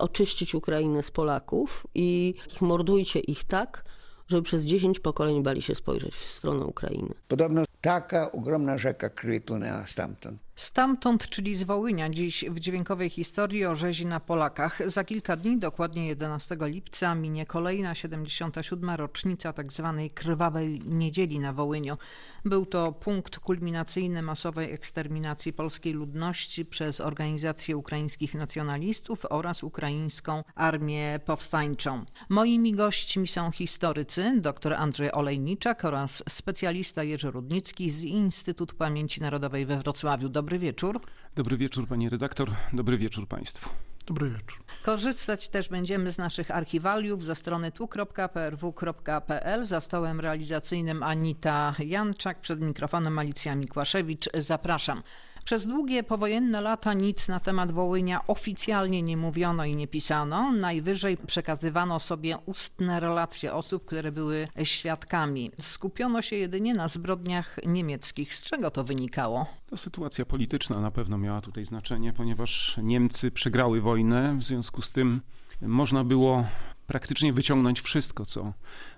oczyścić Ukrainę z Polaków i mordujcie ich tak, żeby przez 10 pokoleń bali się spojrzeć w stronę Ukrainy. Podobno taka ogromna rzeka krwi płynęła stamtąd. Stamtąd, czyli z Wołynia, dziś w dźwiękowej historii o rzezi na Polakach. Za kilka dni, dokładnie 11 lipca, minie kolejna 77. rocznica tzw. Tak krwawej niedzieli na Wołyniu. Był to punkt kulminacyjny masowej eksterminacji polskiej ludności przez organizację ukraińskich nacjonalistów oraz ukraińską armię powstańczą. Moimi gośćmi są historycy dr Andrzej Olejniczak oraz specjalista Jerzy Rudnicki z Instytutu Pamięci Narodowej we Wrocławiu. Dobry wieczór. Dobry wieczór, pani redaktor. Dobry wieczór państwu. Dobry wieczór. Korzystać też będziemy z naszych archiwaliów za strony tu.prw.pl. Za stołem realizacyjnym Anita Janczak, przed mikrofonem Alicja Mikłaszewicz. Zapraszam. Przez długie powojenne lata nic na temat Wołynia oficjalnie nie mówiono i nie pisano. Najwyżej przekazywano sobie ustne relacje osób, które były świadkami. Skupiono się jedynie na zbrodniach niemieckich. Z czego to wynikało? Ta sytuacja polityczna na pewno miała tutaj znaczenie, ponieważ Niemcy przegrały wojnę, w związku z tym można było praktycznie wyciągnąć wszystko, co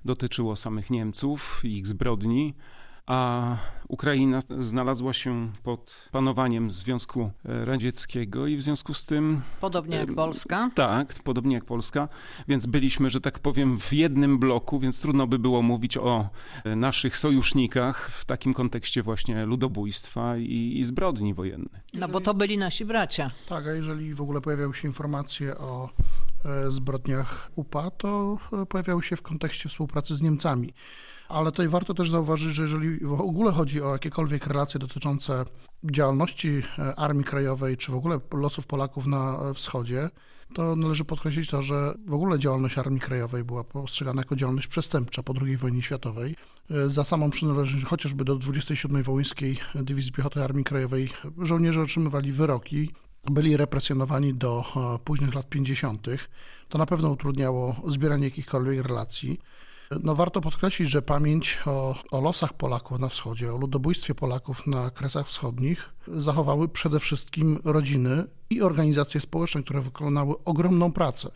dotyczyło samych Niemców i ich zbrodni a Ukraina znalazła się pod panowaniem Związku Radzieckiego i w związku z tym. Podobnie jak Polska? Tak, podobnie jak Polska, więc byliśmy, że tak powiem, w jednym bloku, więc trudno by było mówić o naszych sojusznikach w takim kontekście właśnie ludobójstwa i, i zbrodni wojennych. No bo to byli nasi bracia. Tak, a jeżeli w ogóle pojawiały się informacje o e, zbrodniach UPA, to e, pojawiały się w kontekście współpracy z Niemcami ale tutaj warto też zauważyć, że jeżeli w ogóle chodzi o jakiekolwiek relacje dotyczące działalności e, Armii Krajowej, czy w ogóle losów Polaków na wschodzie, to należy podkreślić to, że w ogóle działalność Armii Krajowej była postrzegana jako działalność przestępcza po II wojnie światowej. E, za samą przynależność chociażby do 27. Wołyńskiej Dywizji Piechoty Armii Krajowej żołnierze otrzymywali wyroki, byli represjonowani do e, późnych lat 50. To na pewno utrudniało zbieranie jakichkolwiek relacji. No warto podkreślić, że pamięć o, o, losach Polaków na wschodzie, o ludobójstwie Polaków na Kresach Wschodnich zachowały przede wszystkim rodziny i organizacje społeczne, które wykonały ogromną pracę.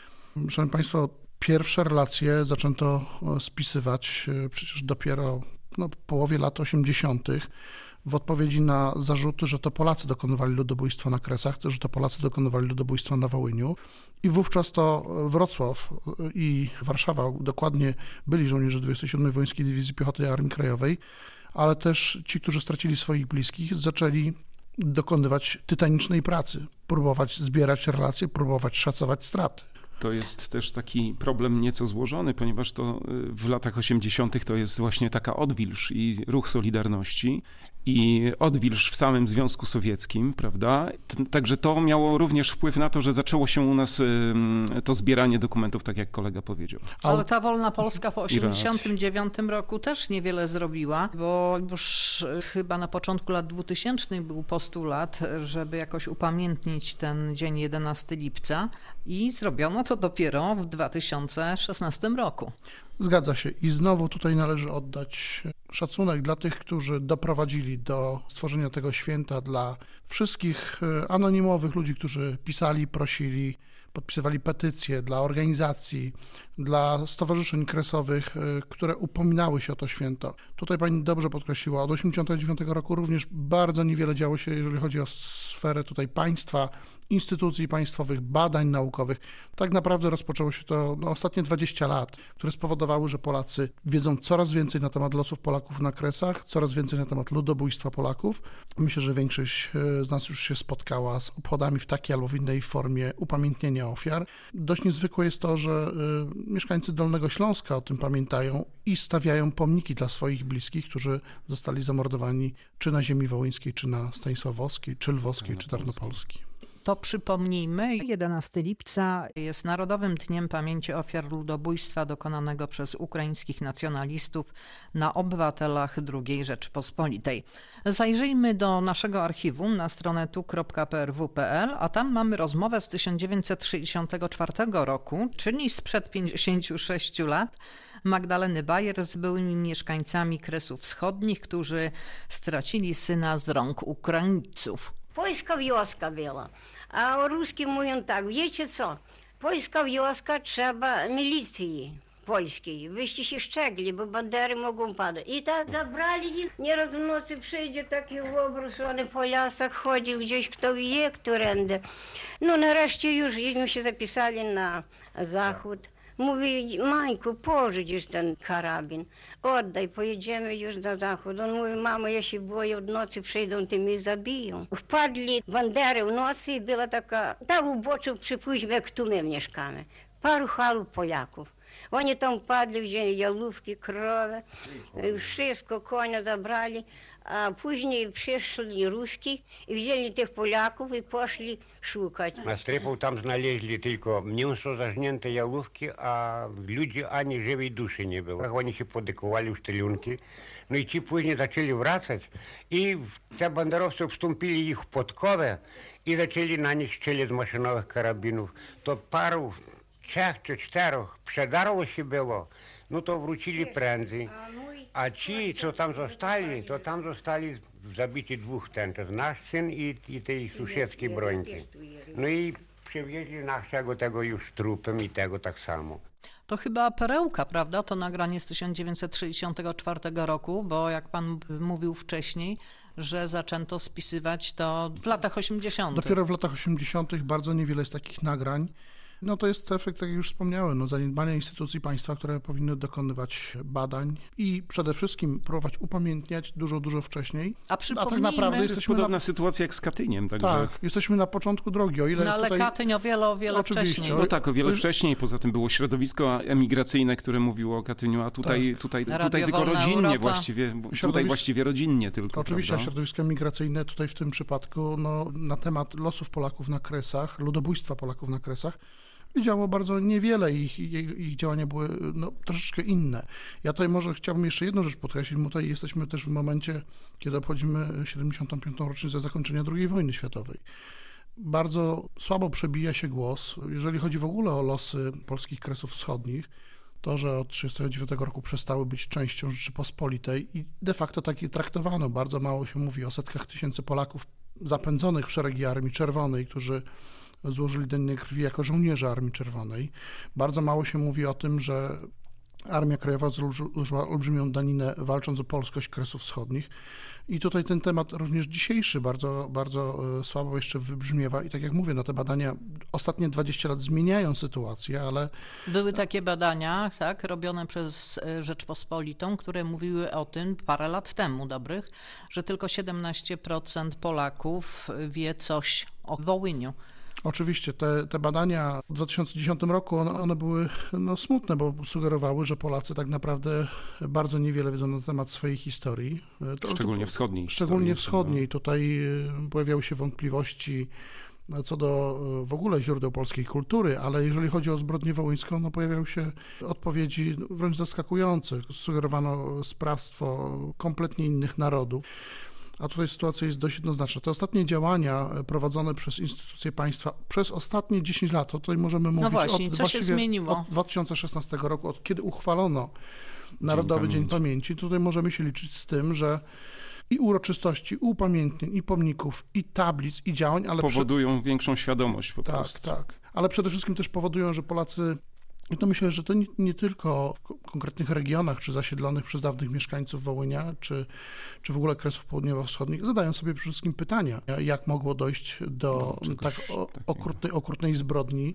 Szanowni Państwo, pierwsze relacje zaczęto spisywać e, przecież dopiero no, w połowie lat 80 w odpowiedzi na zarzuty, że to Polacy dokonywali ludobójstwa na Kresach, że to Polacy dokonywali ludobójstwa na Wołyniu. I wówczas to Wrocław i Warszawa dokładnie byli żołnierze 27. Wojenskiej Dywizji Piechoty Armii Krajowej, ale też ci, którzy stracili swoich bliskich, zaczęli dokonywać tytanicznej pracy, próbować zbierać relacje, próbować szacować straty. To jest też taki problem nieco złożony, ponieważ to y, w latach 80. to jest właśnie taka odwilż i ruch Solidarności i odwilż w samym Związku Sowieckim, prawda? Także to miało również wpływ na to, że zaczęło się u nas to zbieranie dokumentów, tak jak kolega powiedział. Ale ta wolna Polska po 89 roku też niewiele zrobiła, bo już chyba na początku lat 2000 był postulat, żeby jakoś upamiętnić ten dzień 11 lipca i zrobiono to dopiero w 2016 roku. Zgadza się. I znowu tutaj należy oddać szacunek dla tych, którzy doprowadzili do stworzenia tego święta, dla wszystkich e, anonimowych ludzi, którzy pisali, prosili, podpisywali petycje dla organizacji, dla stowarzyszeń kresowych, e, które upominały się o to święto. Tutaj pani dobrze podkreśliła, od 1989 roku również bardzo niewiele działo się, jeżeli chodzi o sferę tutaj państwa, instytucji państwowych, badań naukowych. Tak naprawdę rozpoczęło się to no, ostatnie 20 lat, które spowodowały, że Polacy wiedzą coraz więcej na temat losów Polaków na Kresach, coraz więcej na temat ludobójstwa Polaków. Myślę, że większość e, z nas już się spotkała z obchodami w takiej albo w innej formie upamiętnienia ofiar. Dość niezwykłe jest to, że y, mieszkańcy Dolnego Śląska o tym pamiętają i stawiają pomniki dla swoich bliskich, którzy zostali zamordowani czy na ziemi wołyńskiej, czy na Stanisławowskiej, czy Lwowskiej, czy Tarnopolskiej to przypomnijmy, 11 lipca jest Narodowym Dniem Pamięci Ofiar Ludobójstwa dokonanego przez ukraińskich nacjonalistów na obywatelach II Rzeczypospolitej. Zajrzyjmy do naszego archiwum na stronę tu.prw.pl, a tam mamy rozmowę z 1964 roku, czyli sprzed 56 lat, Magdaleny Bajer z byłymi mieszkańcami Kresów Wschodnich, którzy stracili syna z rąk Ukraińców. Wojska wioska była. A ruski mówią tak, wiecie co, Польська вioska trzeba milicji польskiej. Wyście się szczegli, bo bandery mogą padać. I tak zabrali ich. Nieraz w nocy przyjdzie taki obraz, on po lasach chodził gdzieś, kto wie, którędy. No nareszcie już już się zapisali na zachód. Mówi, Mańku, pożycz już ten karabin. Oddaj, pojedziemy już na zachód. On mówi, mamo, ja się boję, od nocy przyjdą, ty mnie zabiją. Wpadli bandery w nocy i była taka, ta uboczu przypuśćmy, jak tu my mieszkamy. Paru halów Polaków. Oni tam padli, wzięli jalówki, krowy, wszystko konia zabrali, a później przyszli Ruski i wzięli tych Polaków i poszli szukać. Na strefą tam znaleźli tylko mięso, zażnięte jalówki, a ludzi ani żywej duszy nie było. Oni się podekowali w sztelunki. No i ci później zaczęli wracać i te banderowcy wstąpili ich w podkowę i zaczęli na nich strzelić z maszynowych karabinów. To paru, trzech czy czterech przedarło się było, no to wrócili prędzej. A ci, co tam zostali, to tam zostali zabici dwóch ten, to jest nasz syn i, i tej sąsiedzkiej brońki. No i przywieźli naszego tego już trupem i tego tak samo. To chyba perełka, prawda? To nagranie z 1964 roku, bo jak pan mówił wcześniej, że zaczęto spisywać to w latach 80. Dopiero w latach 80. bardzo niewiele jest takich nagrań. No to jest efekt, tak jak już wspomniałem, no, zaniedbania instytucji państwa, które powinny dokonywać badań i przede wszystkim próbować upamiętniać dużo, dużo wcześniej. A A tak naprawdę To jest jesteśmy podobna na, sytuacja jak z Katyniem, także... tak, jesteśmy na początku drogi, o ile no ale tutaj... Katyń o wiele, o wiele Oczywiście. wcześniej. No tak, o wiele wcześniej, poza tym było środowisko emigracyjne, które mówiło o Katyniu, a tutaj, Tak. tutaj, Radio tutaj tylko rodzinnie Europa. właściwie, tutaj właściwie rodzinnie tylko, Oczywiście, prawda? środowisko migracyjne tutaj w tym przypadku no, na temat losów Polaków na Kresach, ludobójstwa Polaków na Kresach, wiedziało bardzo niewiele i ich, ich, ich działania były no, troszeczkę inne. Ja tutaj może chciałbym jeszcze jedną rzecz podkreślić, bo tutaj jesteśmy też w momencie, kiedy obchodzimy 75. rocznicę zakończenia II wojny światowej. Bardzo słabo przebija się głos, jeżeli chodzi w ogóle o losy polskich Kresów Wschodnich, to, że od 1939 roku przestały być częścią Rzeczypospolitej i de facto tak je traktowano. Bardzo mało się mówi o setkach tysięcy Polaków zapędzonych w szeregi Armii Czerwonej, którzy złożyli dennie krwi jako żołnierze Armii Czerwonej. Bardzo mało się mówi o tym, że Armia Krajowa złożyła olbrzymią daninę walcząc o polskość Kresów Wschodnich. I tutaj ten temat również dzisiejszy bardzo, bardzo e, słabo jeszcze wybrzmiewa. I tak jak mówię, no te badania ostatnie 20 lat zmieniają sytuację, ale Były takie badania, tak, robione przez e, Rzeczpospolitą, które mówiły o tym parę lat temu dobrych, że tylko 17% Polaków wie coś o Wołyniu. Oczywiście te, te badania w 2010 roku, one, one były no, smutne, bo sugerowały, że Polacy tak naprawdę bardzo niewiele wiedzą na temat swojej historii. To- Szczególnie wschodniej. Szczególnie historii, wschodniej. Tutaj y, pojawiały się wątpliwości co do y, w ogóle źródeł polskiej kultury, ale jeżeli chodzi o zbrodnię wołyńską, no pojawiały się odpowiedzi wręcz zaskakujące. Sugerowano sprawstwo kompletnie innych narodów. A tutaj sytuacja jest dość jednoznaczna. Te ostatnie działania e, prowadzone przez instytucje państwa przez ostatnie 10 lat, to tutaj możemy mówić właśnie, od, co się zmieniło? od 2016 roku, od kiedy uchwalono Narodowy Dzień Pamięci. Pamięci. Tutaj możemy się liczyć z tym, że i uroczystości, i upamiętnień, i pomników, i tablic, i działań, ale Powodują większą świadomość po tak, prostu. tak. Ale przede wszystkim też powodują, że Polacy. I to myślę, że to nie, nie tylko w ko- konkretnych regionach, czy zasiedlonych przez dawnych mieszkańców Wołynia, czy, czy w ogóle Kresów Południowo-Wschodnich, zadają sobie przede wszystkim pytania, jak mogło dojść do czegoś tak o, okrutnej, okrutnej zbrodni,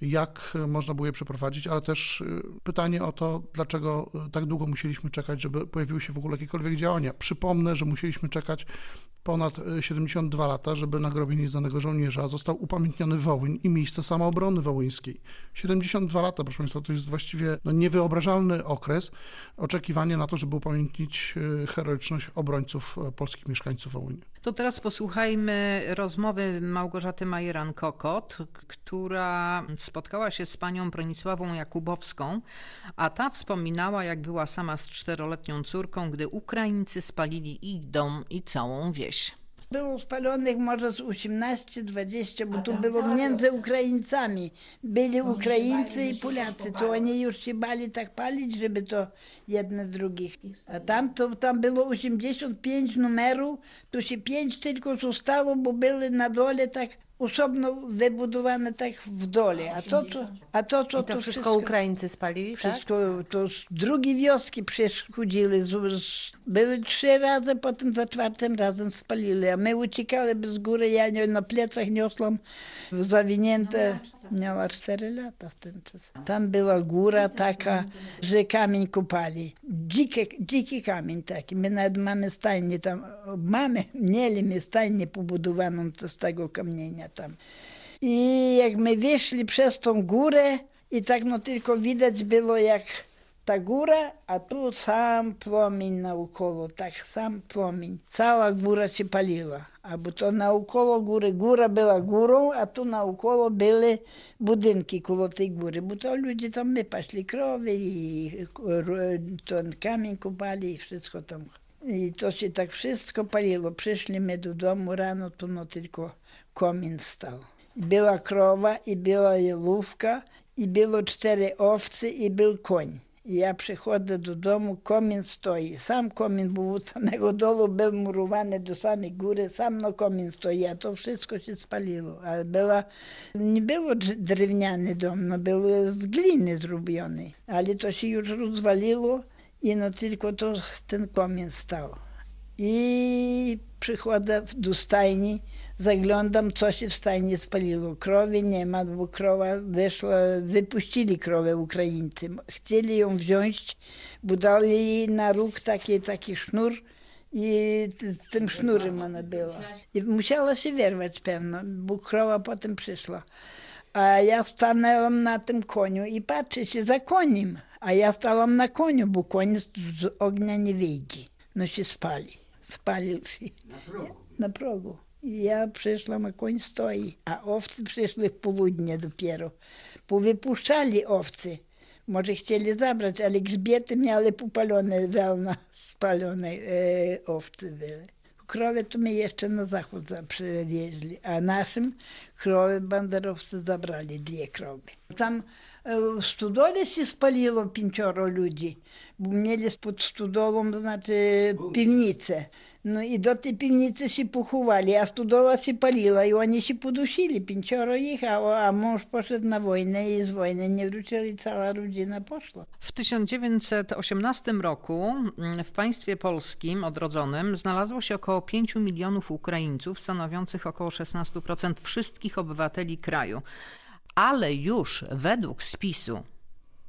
jak można było je przeprowadzić, ale też y, pytanie o to, dlaczego y, tak długo musieliśmy czekać, żeby pojawiły się w ogóle jakiekolwiek działania. Przypomnę, że musieliśmy czekać ponad y, 72 lata, żeby na grobie nieznanego żołnierza został upamiętniony Wołyń i miejsce samoobrony wołyńskiej. 72 lata, proszę Państwa, to jest właściwie no, niewyobrażalny okres oczekiwania na to, żeby upamiętnić y, heroiczność obrońców y, polskich mieszkańców Wołynia. To teraz posłuchajmy rozmowy Małgorzaty Majeran-Kokot, która spotkała się z panią Bronisławą Jakubowską, a ta wspominała, jak była sama z czteroletnią córką, gdy Ukraińcy spalili ich dom i całą wieś. Było spalonych może z 18-20, bo tu było między Ukraińcami. Byli Ukraińcy i Polacy, to oni już się bali tak palić, żeby to jedne drugich. A tam, to, tam było 85 numerów, to się pięć tylko zostało, bo były na dole tak osobno wybudowane tak w dole, a to, to, a to, to, I to wszystko Ukraińcy spalili, tak? wszystko, to z drugiej wioski z, były trzy razy, potem za czwartym razem spalili, a my uciekali bez góry, ja nie, na plecach niosłam zawinięte, miała 4 lata w ten czas. Tam była góra taka, że kamień kopali, dziki, dziki kamień taki, my nawet mamy stajnię tam, mamy, mieli stajnię pobudowaną z tego kamienia tam. I jak my wyszli przez tą górę i tak no tylko widać było jak ta góra, a tu sam płomień naokoło, tak sam płomień. Cała góra się paliła. Albo to naokoło góry, góra była górą, a tu naokoło były budynki koło tej góry, bo to ludzie tam my krowy i ten kamień kupali i wszystko tam. I to się tak wszystko paliło. Przyszli my do domu rano, to no tylko komin stał. Była krowa i była jelówka i było cztery owce i był koń. Ja przychodzę do domu, komin stoi. Sam komin był od samego dolu, był murowany do samej góry, sam no komin stoi, a to wszystko się spaliło. Ale była, nie było drewniany dom, no był z gliny zrobiony. Ale to się już rozwaliło i no tylko to ten komin stał. I przychodzę do stajni, zaglądam, co się w stajni spaliło. Krowy nie ma, bo krowa wyszła, wypuścili krowę Ukraińcy. Chcieli ją wziąć, bo dali jej na róg taki, taki sznur i z tym sznurem ona była. I musiała się wyrwać pewno, bo krowa potem przyszła. A ja stanęłam na tym koniu i patrzę się za koniem. A ja stałam na koniu, bo koń z ognia nie wyjdzie. No się spali spalił się na progu. I ja przyszłam, a koń stoi, a owce przyszły w południe dopiero. Powypuszczali owce. Może chcieli zabrać, ale grzbiety miały popalone, wełna spalone e, owce były. Krowy to my jeszcze na zachód przywieźli, a naszym krowy banderowcy zabrali dwie krowy. Tam spaliło pięcioro ludzi, bo mieli pod stodolą, znaczy piwnicę. No i do tej piwnicy się pochowali, a stodola się paliła i oni się podusili, pięcioro ich, a, a mąż poszedł na wojnę i z wojny nie wrócili, cała rodzina poszła. W 1918 roku w państwie polskim odrodzonym znalazło się około 5 milionów Ukraińców, stanowiących około 16% wszystkich obywateli kraju ale już według spisu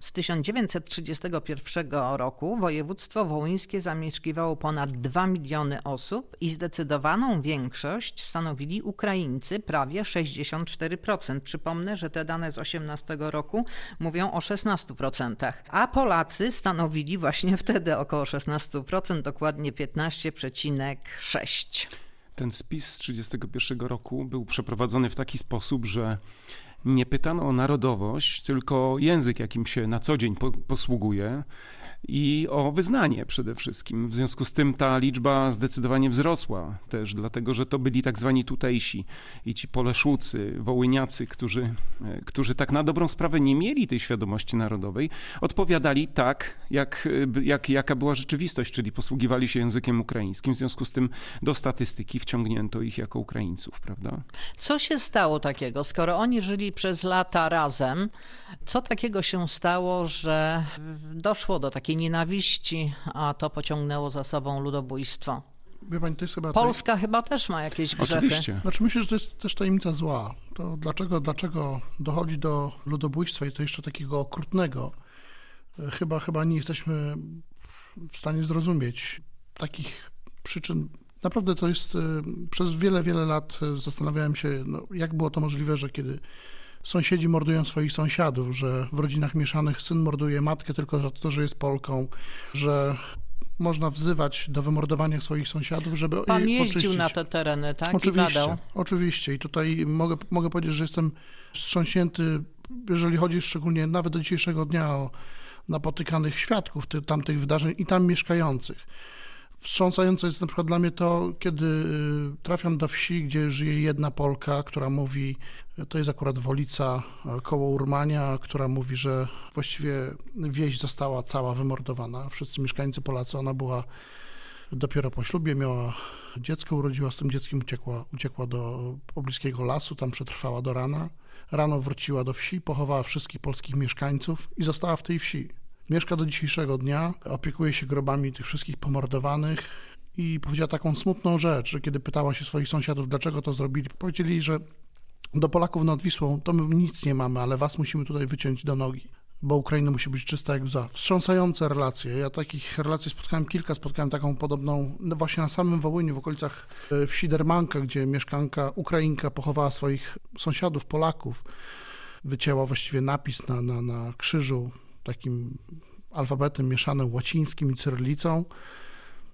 z 1931 roku województwo wołyńskie zamieszkiwało ponad 2 miliony osób i zdecydowaną większość stanowili Ukraińcy, prawie 64%. Przypomnę, że te dane z 18 roku mówią o 16%, a Polacy stanowili właśnie wtedy około 16%, dokładnie 15,6%. Ten spis z 1931 roku był przeprowadzony w taki sposób, że nie pytano o narodowość, tylko język, jakim się na co dzień po, posługuje i o wyznanie przede wszystkim. W związku z tym ta liczba zdecydowanie wzrosła też, dlatego że to byli tak zwani tutejsi i ci Poleszucy, Wołyniacy, którzy, e, którzy tak na dobrą sprawę nie mieli tej świadomości narodowej, odpowiadali tak, jak, e, jak, jaka była rzeczywistość, czyli posługiwali się językiem ukraińskim. W związku z tym do statystyki wciągnięto ich jako Ukraińców, prawda? Co się stało takiego, skoro oni żyli przez lata razem? Co takiego się stało, że doszło do takiej nienawiści, a to pociągnęło za sobą ludobójstwo. Pani, to jest chyba Polska tej... chyba też ma jakieś grzechy. Oczywiście. Znaczy myślę, że to jest też tajemnica zła. To dlaczego, dlaczego dochodzi do ludobójstwa i to jeszcze takiego okrutnego? Chyba, chyba nie jesteśmy w stanie zrozumieć takich przyczyn. Naprawdę to jest, przez wiele, wiele lat zastanawiałem się, no, jak było to możliwe, że kiedy sąsiedzi mordują swoich sąsiadów, że w rodzinach mieszanych syn morduje matkę tylko za to, że jest Polką, że można wzywać do wymordowania swoich sąsiadów, żeby Pan jeździł oczyścić. na te tereny, tak? Oczywiście, I oczywiście. I tutaj mogę, mogę powiedzieć, że jestem wstrząśnięty, jeżeli chodzi szczególnie nawet do dzisiejszego dnia o napotykanych świadków tamtych wydarzeń i tam mieszkających. Wstrząsające jest na przykład dla mnie to, kiedy y, trafiam do wsi, gdzie żyje jedna Polka, która mówi, to jest akurat Wolica y, koło Urmania, która mówi, że właściwie wieś została cała wymordowana, wszyscy mieszkańcy Polacy, ona była dopiero po ślubie miała dziecko, urodziła, z tym dzieckiem uciekła, uciekła do pobliskiego lasu, tam przetrwała do rana. Rano wróciła do wsi, pochowała wszystkich polskich mieszkańców i została w tej wsi. Mieszka do dzisiejszego dnia, opiekuje się grobami tych wszystkich pomordowanych i powiedziała taką smutną rzecz, że kiedy pytała się swoich sąsiadów, dlaczego to zrobili, powiedzieli, że do Polaków nad Wisłą to my nic nie mamy, ale was musimy tutaj wyciąć do nogi bo Ukraina musi być czysta jak łza. Wstrząsające relacje. Ja takich relacji spotkałem kilka, spotkałem taką podobną no właśnie na samym Wołyniu, w okolicach e, wsi Dermanka, gdzie mieszkanka Ukrainka pochowała swoich sąsiadów, Polaków. Wycięła właściwie napis na, na, na krzyżu takim alfabetem mieszanym łacińskim i cyrylicą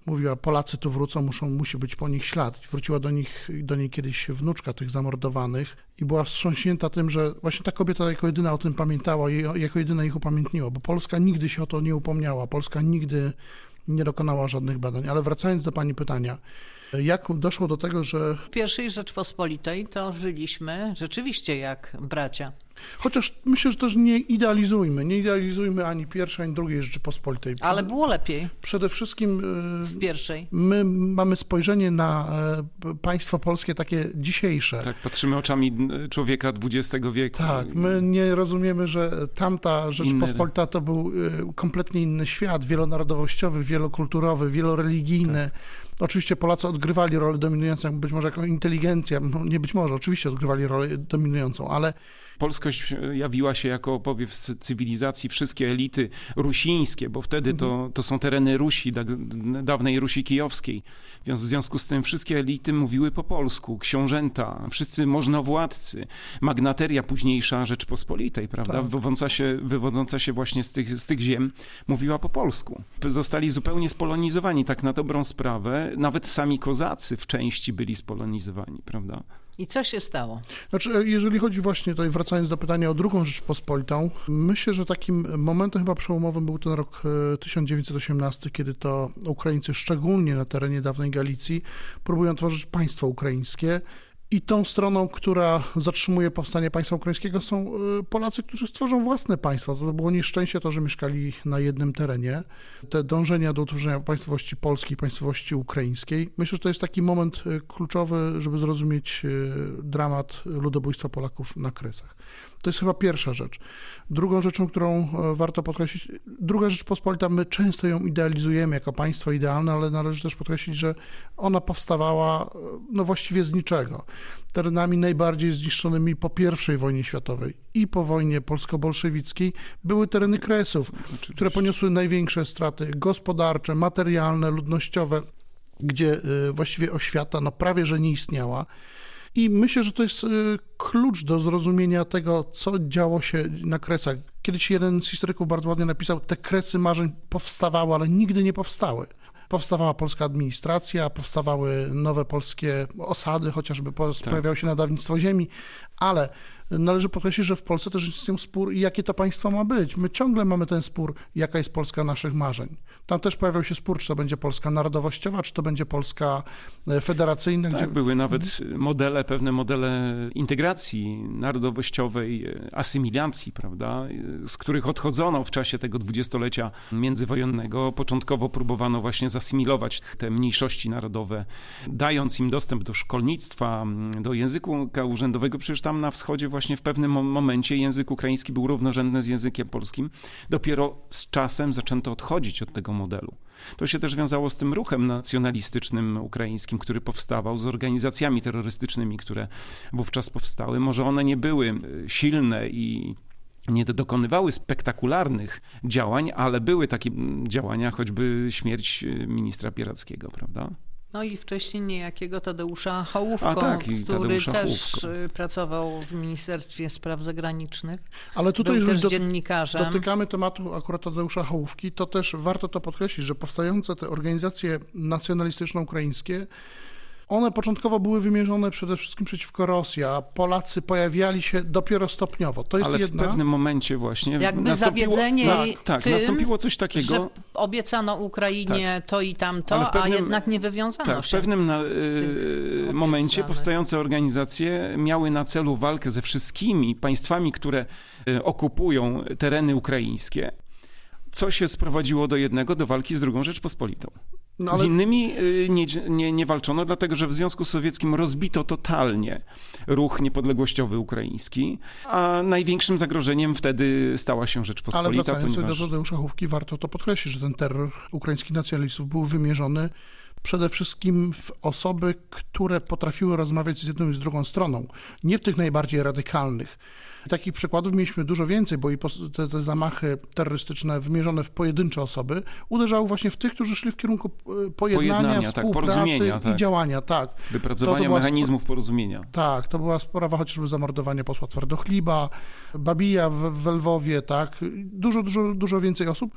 mówiła, Polacy tu wrócą, muszą, musi być po nich ślad. Wróciła do, nich, do niej kiedyś wnuczka tych zamordowanych i była wstrząśnięta tym, że właśnie ta kobieta jako jedyna o tym pamiętała i jako jedyna ich upamiętniła, bo Polska nigdy się o to nie upomniała, Polska nigdy nie dokonała żadnych badań. Ale wracając do pani pytania, jak doszło do tego, że... W pierwszej Rzeczpospolitej to żyliśmy rzeczywiście jak bracia. Chociaż myślę, że też nie idealizujmy. Nie idealizujmy ani pierwszej, ani drugiej Rzeczypospolitej. Ale było lepiej. Przede wszystkim e, w pierwszej. My mamy spojrzenie na e, państwo polskie takie dzisiejsze. Tak, patrzymy oczami człowieka XX wieku. Tak, my nie rozumiemy, że tamta Rzeczpospolita to był e, kompletnie inny świat, wielonarodowościowy, wielokulturowy, wieloreligijny. Tak. Oczywiście Polacy odgrywali rolę dominującą, być może jako inteligencja, no nie być może, oczywiście odgrywali rolę dominującą, ale polskość jawiła się jako powiew cywilizacji, wszystkie elity rusińskie, bo wtedy to, mhm. to są tereny Rusi, dawnej Rusi kijowskiej. W związku z tym wszystkie elity mówiły po polsku, książęta, wszyscy możnowładcy, magnateria późniejsza Rzeczpospolitej, prawda, tak. wywodząca, się, wywodząca się właśnie z tych, z tych ziem, mówiła po polsku. Zostali zupełnie spolonizowani, tak na dobrą sprawę. Nawet sami kozacy w części byli spolonizowani, prawda? I co się stało? Znaczy, jeżeli chodzi właśnie tutaj, wracając do pytania o drugą Rzeczpospolitą, myślę, że takim momentem chyba przełomowym był ten rok 1918, e, kiedy to Ukraińcy, szczególnie na terenie dawnej Galicji, próbują tworzyć państwo ukraińskie i tą stroną, która zatrzymuje powstanie państwa ukraińskiego, są y, Polacy, którzy stworzą własne państwo. To było nieszczęście to, że mieszkali na jednym terenie. Te dążenia do utworzenia państwowości polskiej, państwowości ukraińskiej. Myślę, że to jest taki moment y, kluczowy, żeby zrozumieć y, dramat ludobójstwa Polaków na Kresach. To jest chyba pierwsza rzecz. Drugą rzeczą, którą e, warto podkreślić, druga rzecz pospolita, my często ją idealizujemy jako państwo idealne, ale należy też podkreślić, że ona powstawała e, no właściwie z niczego. Terenami najbardziej zniszczonymi po I wojnie światowej i po wojnie polsko-bolszewickiej były tereny Kresów, Oczywiście. które poniosły największe straty gospodarcze, materialne, ludnościowe, gdzie e, właściwie oświata no prawie że nie istniała. I myślę, że to jest y, klucz do zrozumienia tego, co działo się na Kresach. Kiedyś jeden z historyków bardzo ładnie napisał, te kresy marzeń powstawały, ale nigdy nie powstały. Powstawała polska administracja, powstawały nowe polskie osady, chociażby tak. pojawiało się nadawnictwo ziemi, ale należy podkreślić, że w Polsce też istnieją spór, jakie to państwo ma być. My ciągle mamy ten spór, jaka jest Polska naszych marzeń. Tam też pojawiał się spór, czy to będzie Polska narodowościowa, czy to będzie Polska e, federacyjna. Tak, gdzie... były nawet modele, pewne modele integracji narodowościowej, e, asymilacji, prawda, e, z których odchodzono w czasie tego dwudziestolecia międzywojennego. Początkowo próbowano właśnie zasymilować te mniejszości narodowe, dając im dostęp do szkolnictwa, do języka urzędowego. Przecież tam na wschodzie właśnie w pewnym momencie język ukraiński był równorzędny z językiem polskim. Dopiero z czasem zaczęto odchodzić od tego modelu. To się też wiązało z tym ruchem nacjonalistycznym ukraińskim, który powstawał, z organizacjami terrorystycznymi, które wówczas powstały. Może one nie były e, silne i nie dokonywały spektakularnych działań, ale były takie działania, choćby śmierć e, ministra Pierackiego, prawda? No i wcześniej niejakiego Tadeusza Hołówko, tak, który Tadeusza też Hołówko. Y, pracował w Ministerstwie Spraw Zagranicznych. Ale tutaj, Był też do, dziennikarzem. dotykamy tematu akurat Tadeusza Hołówki, to też warto to podkreślić, że powstające te organizacje nacjonalistyczno-ukraińskie one początkowo były wymierzone przede wszystkim przeciwko Rosji, a Polacy pojawiali się dopiero stopniowo. To jest Ale jedna... w pewnym momencie właśnie Jakby nastąpiło, zawiedzenie nas, Tak, tym, nastąpiło coś takiego... Że obiecano Ukrainie tak. to i tamto, pewnym, a jednak nie wywiązano tak, się. W pewnym na, y, momencie powstające organizacje miały na celu walkę ze wszystkimi państwami, które y, okupują tereny ukraińskie, co się sprowadziło do jednego, do walki z drugą Rzeczpospolitą. No, Z ale innymi y, nie, nie, nie walczono, dlatego że w Związku Sowieckim rozbito totalnie ruch niepodległościowy ukraiński, a największym zagrożeniem wtedy stała się Ale Rzeczpospolita, wracając ponieważ... do Tadeusza Chówki, warto to podkreślić, że ten terror ukraińskich nacjonalistów był wymierzony przede wszystkim w osoby, które potrafiły rozmawiać z jedną i z drugą stroną, nie w tych najbardziej radykalnych. Takich przykładów mieliśmy dużo więcej, bo i te, te zamachy terrorystyczne wymierzone w pojedyncze osoby uderzały właśnie w tych, którzy szli w kierunku e, pojednania, Pojednania, tak, współpracy porozumienia, i tak. działania. Tak. Wypracowania To- to mechanizmów porozumienia. Tak, to była sprawa chociażby zamordowania posła Twardochliba, Babija w, w Lwowie, tak, dużo, dużo, dużo więcej osób,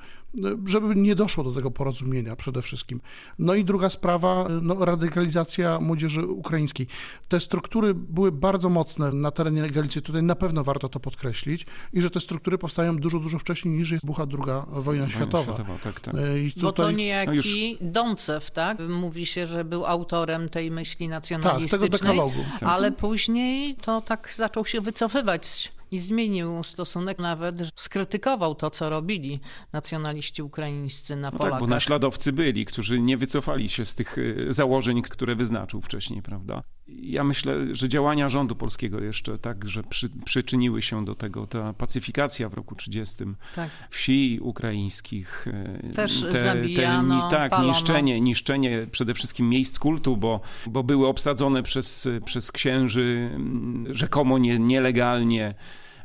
żeby nie doszło do tego porozumienia przede wszystkim. No i druga sprawa, no, radykalizacja młodzieży ukraińskiej. Te struktury były bardzo mocne na terenie Galicji, tutaj na pewno warto to podkreślić i że te struktury powstają dużo, dużo wcześniej niż jest bucha druga wojna światowa. tak, tak. E, I Bo to tutaj- niejaki Doncew, tak? Mówi się, że był autorem tej myśli Tak, tego nacjonalistycznej, dekalogu. ale później to tak zaczął się wycofywać i zmienił stosunek nawet, że skrytykował to, co robili nacjonaliści ukraińscy na No tak, Polakach. bo naśladowcy byli, którzy nie wycofali się z tych y, założeń, które wyznaczył wcześniej, prawda? Ja myślę, że działania rządu polskiego jeszcze także przy, przyczyniły się do tego. Ta pacyfikacja w roku 30 Tak. wsi ukraińskich. y, Też zabijano, ni- tak, palono. niszczenie, niszczenie przede wszystkim miejsc kultu, bo, bo były obsadzone przez, przez księży mm, rzekomo nie, nielegalnie.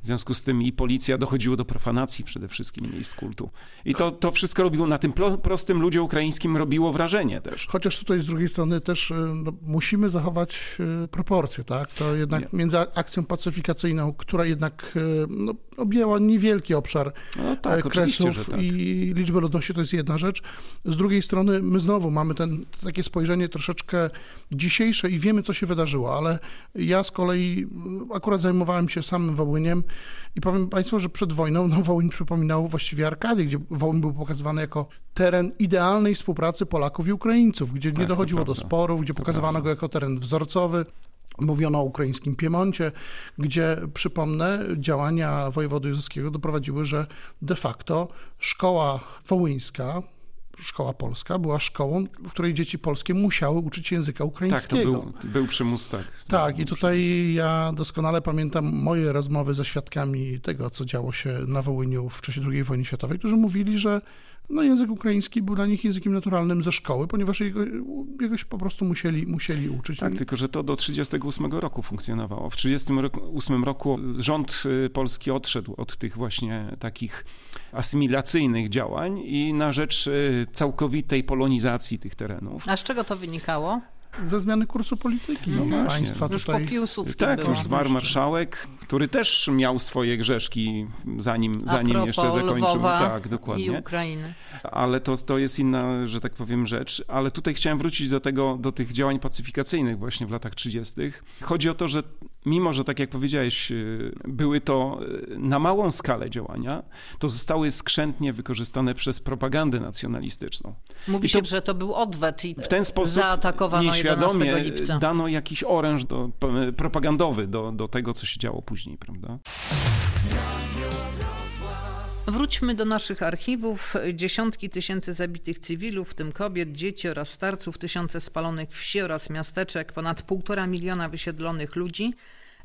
W związku z tym i policja dochodziło do profanacji przede wszystkim miejsc kultu. I to, to wszystko robiło na tym prostym ludzie ukraińskim robiło wrażenie też. Chociaż tutaj z drugiej strony też y, no, musimy zachować y, proporcje, tak? To jednak między akcją pacyfikacyjną, która jednak y, no, objęła niewielki obszar No tak, e, kresów tak. i liczby ludności, to jest jedna rzecz. Z drugiej strony my znowu mamy ten, takie spojrzenie troszeczkę dzisiejsze i wiemy, co się wydarzyło, ale ja z kolei akurat zajmowałem się samym Wołyniem i powiem Państwu, że przed wojną no, Wołyń przypominał właściwie Arkadię, gdzie Wołyń był pokazywany jako teren idealnej współpracy Polaków i Ukraińców, gdzie nie Tak, to dochodziło do sporów, gdzie To pokazywano prawda. go jako teren wzorcowy. Mówiono o ukraińskim Piemoncie, gdzie, przypomnę, działania wojewody józefskiego doprowadziły, że de facto szkoła wołyńska, szkoła polska była szkołą, w której dzieci polskie musiały uczyć języka Tak, to ukraińskiego. był, był przymus, tak. Tak, i tutaj ja doskonale pamiętam moje rozmowy ze świadkami tego, co działo się na Wołyniu w czasie II wojny światowej, którzy mówili, że no, język ukraiński był dla nich językiem naturalnym ze szkoły, ponieważ jego, jego się po prostu musieli, musieli uczyć. Tak, tylko że to do 1938 roku funkcjonowało. W 1938 roku rząd y, polski odszedł od tych właśnie takich asymilacyjnych działań i na rzecz y, całkowitej polonizacji tych terenów. A z czego to wynikało? Ze zmiany kursu polityki No właśnie. państwa Już tutaj. po Piłsudskim Tak, było. już zmarł marszałek, który też miał swoje grzeszki, zanim, zanim jeszcze zakończył. Lwowa Tak, I dokładnie. Ukrainy. Ale to, to jest inna, że tak powiem, rzecz. Ale tutaj chciałem wrócić do tego, do tych działań pacyfikacyjnych właśnie w latach 30. Chodzi o to, że mimo, że tak jak powiedziałeś, y, były to y, na małą skalę działania, to zostały skrzętnie wykorzystane przez propagandę nacjonalistyczną. Mówi I to- się, że to był odwet i W ten sposób zaatakowano 11 nieświadomie lipca. dano jakiś oręż do, p- propagandowy do, do tego, co się działo później, prawda? Wróćmy do naszych archiwów. Dziesiątki tysięcy zabitych cywilów, w tym kobiet, dzieci oraz starców, tysiące spalonych wsi oraz miasteczek, ponad półtora miliona wysiedlonych ludzi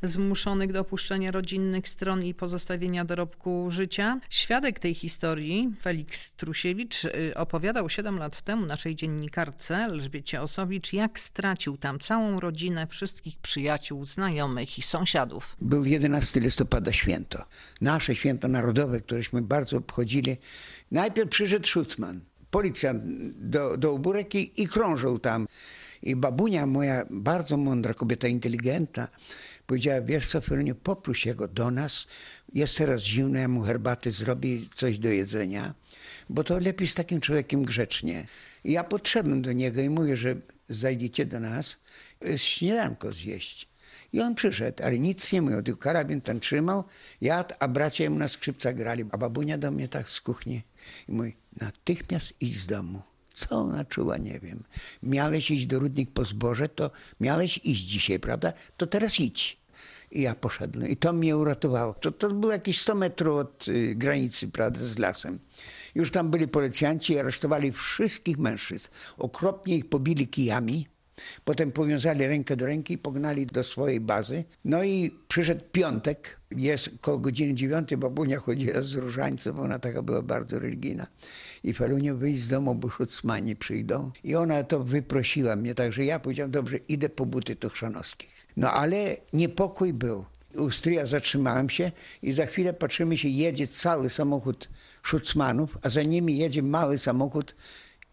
zmuszonych do opuszczenia rodzinnych stron i pozostawienia dorobku życia. Świadek tej historii, Felix Trusiewicz, y, opowiadał 7 lat temu naszej dziennikarce Elżbiecie Osowicz, jak stracił tam całą rodzinę, wszystkich przyjaciół, znajomych i sąsiadów. Był 11 listopada święto. Nasze święto narodowe, któreśmy bardzo obchodzili. Najpierw przyszedł Szucman, policjant do, do Ubureki i krążył tam. I babunia moja, bardzo mądra kobieta, inteligentna, powiedziała, wiesz co, Feruniu, poproś jego do nas. Jest teraz zimno, ja mu herbaty zrobię, coś do jedzenia, bo to lepiej z takim człowiekiem grzecznie. I ja podszedłem do niego i mówię, że zajdziecie do nas, y, śniadanko zjeść. I on przyszedł, ale nic nie mówił, tylko karabin ten trzymał, jadł, a bracia mu na skrzypcach grali. A babunia do mnie tak z kuchni i mówi, natychmiast idź z domu. Co ona czuła, nie wiem. Miałeś iść do Rudnik po zboże, to miałeś iść dzisiaj, prawda? To teraz idź. I ja poszedłem. I to mnie uratowało. To, to było jakieś 100 metrów od y, granicy, prawda, z lasem. Już tam byli policjanci i aresztowali wszystkich mężczyzn. Okropnie ich pobili kijami. Potem powiązali rękę do ręki i pognali do swojej bazy. No i przyszedł piątek, jest koło godziny dziewiątej, babunia chodziła z różańcem, ona taka była bardzo religijna. I Felunie wyjść z domu, bo szucmani przyjdą. I ona to wyprosiła mnie, także ja powiedziałem, dobrze, idę po buty Tuchszanowskich. No ale niepokój był. U stryja zatrzymałem się i za chwilę patrzymy się, jedzie cały samochód szucmanów, a za nimi jedzie mały samochód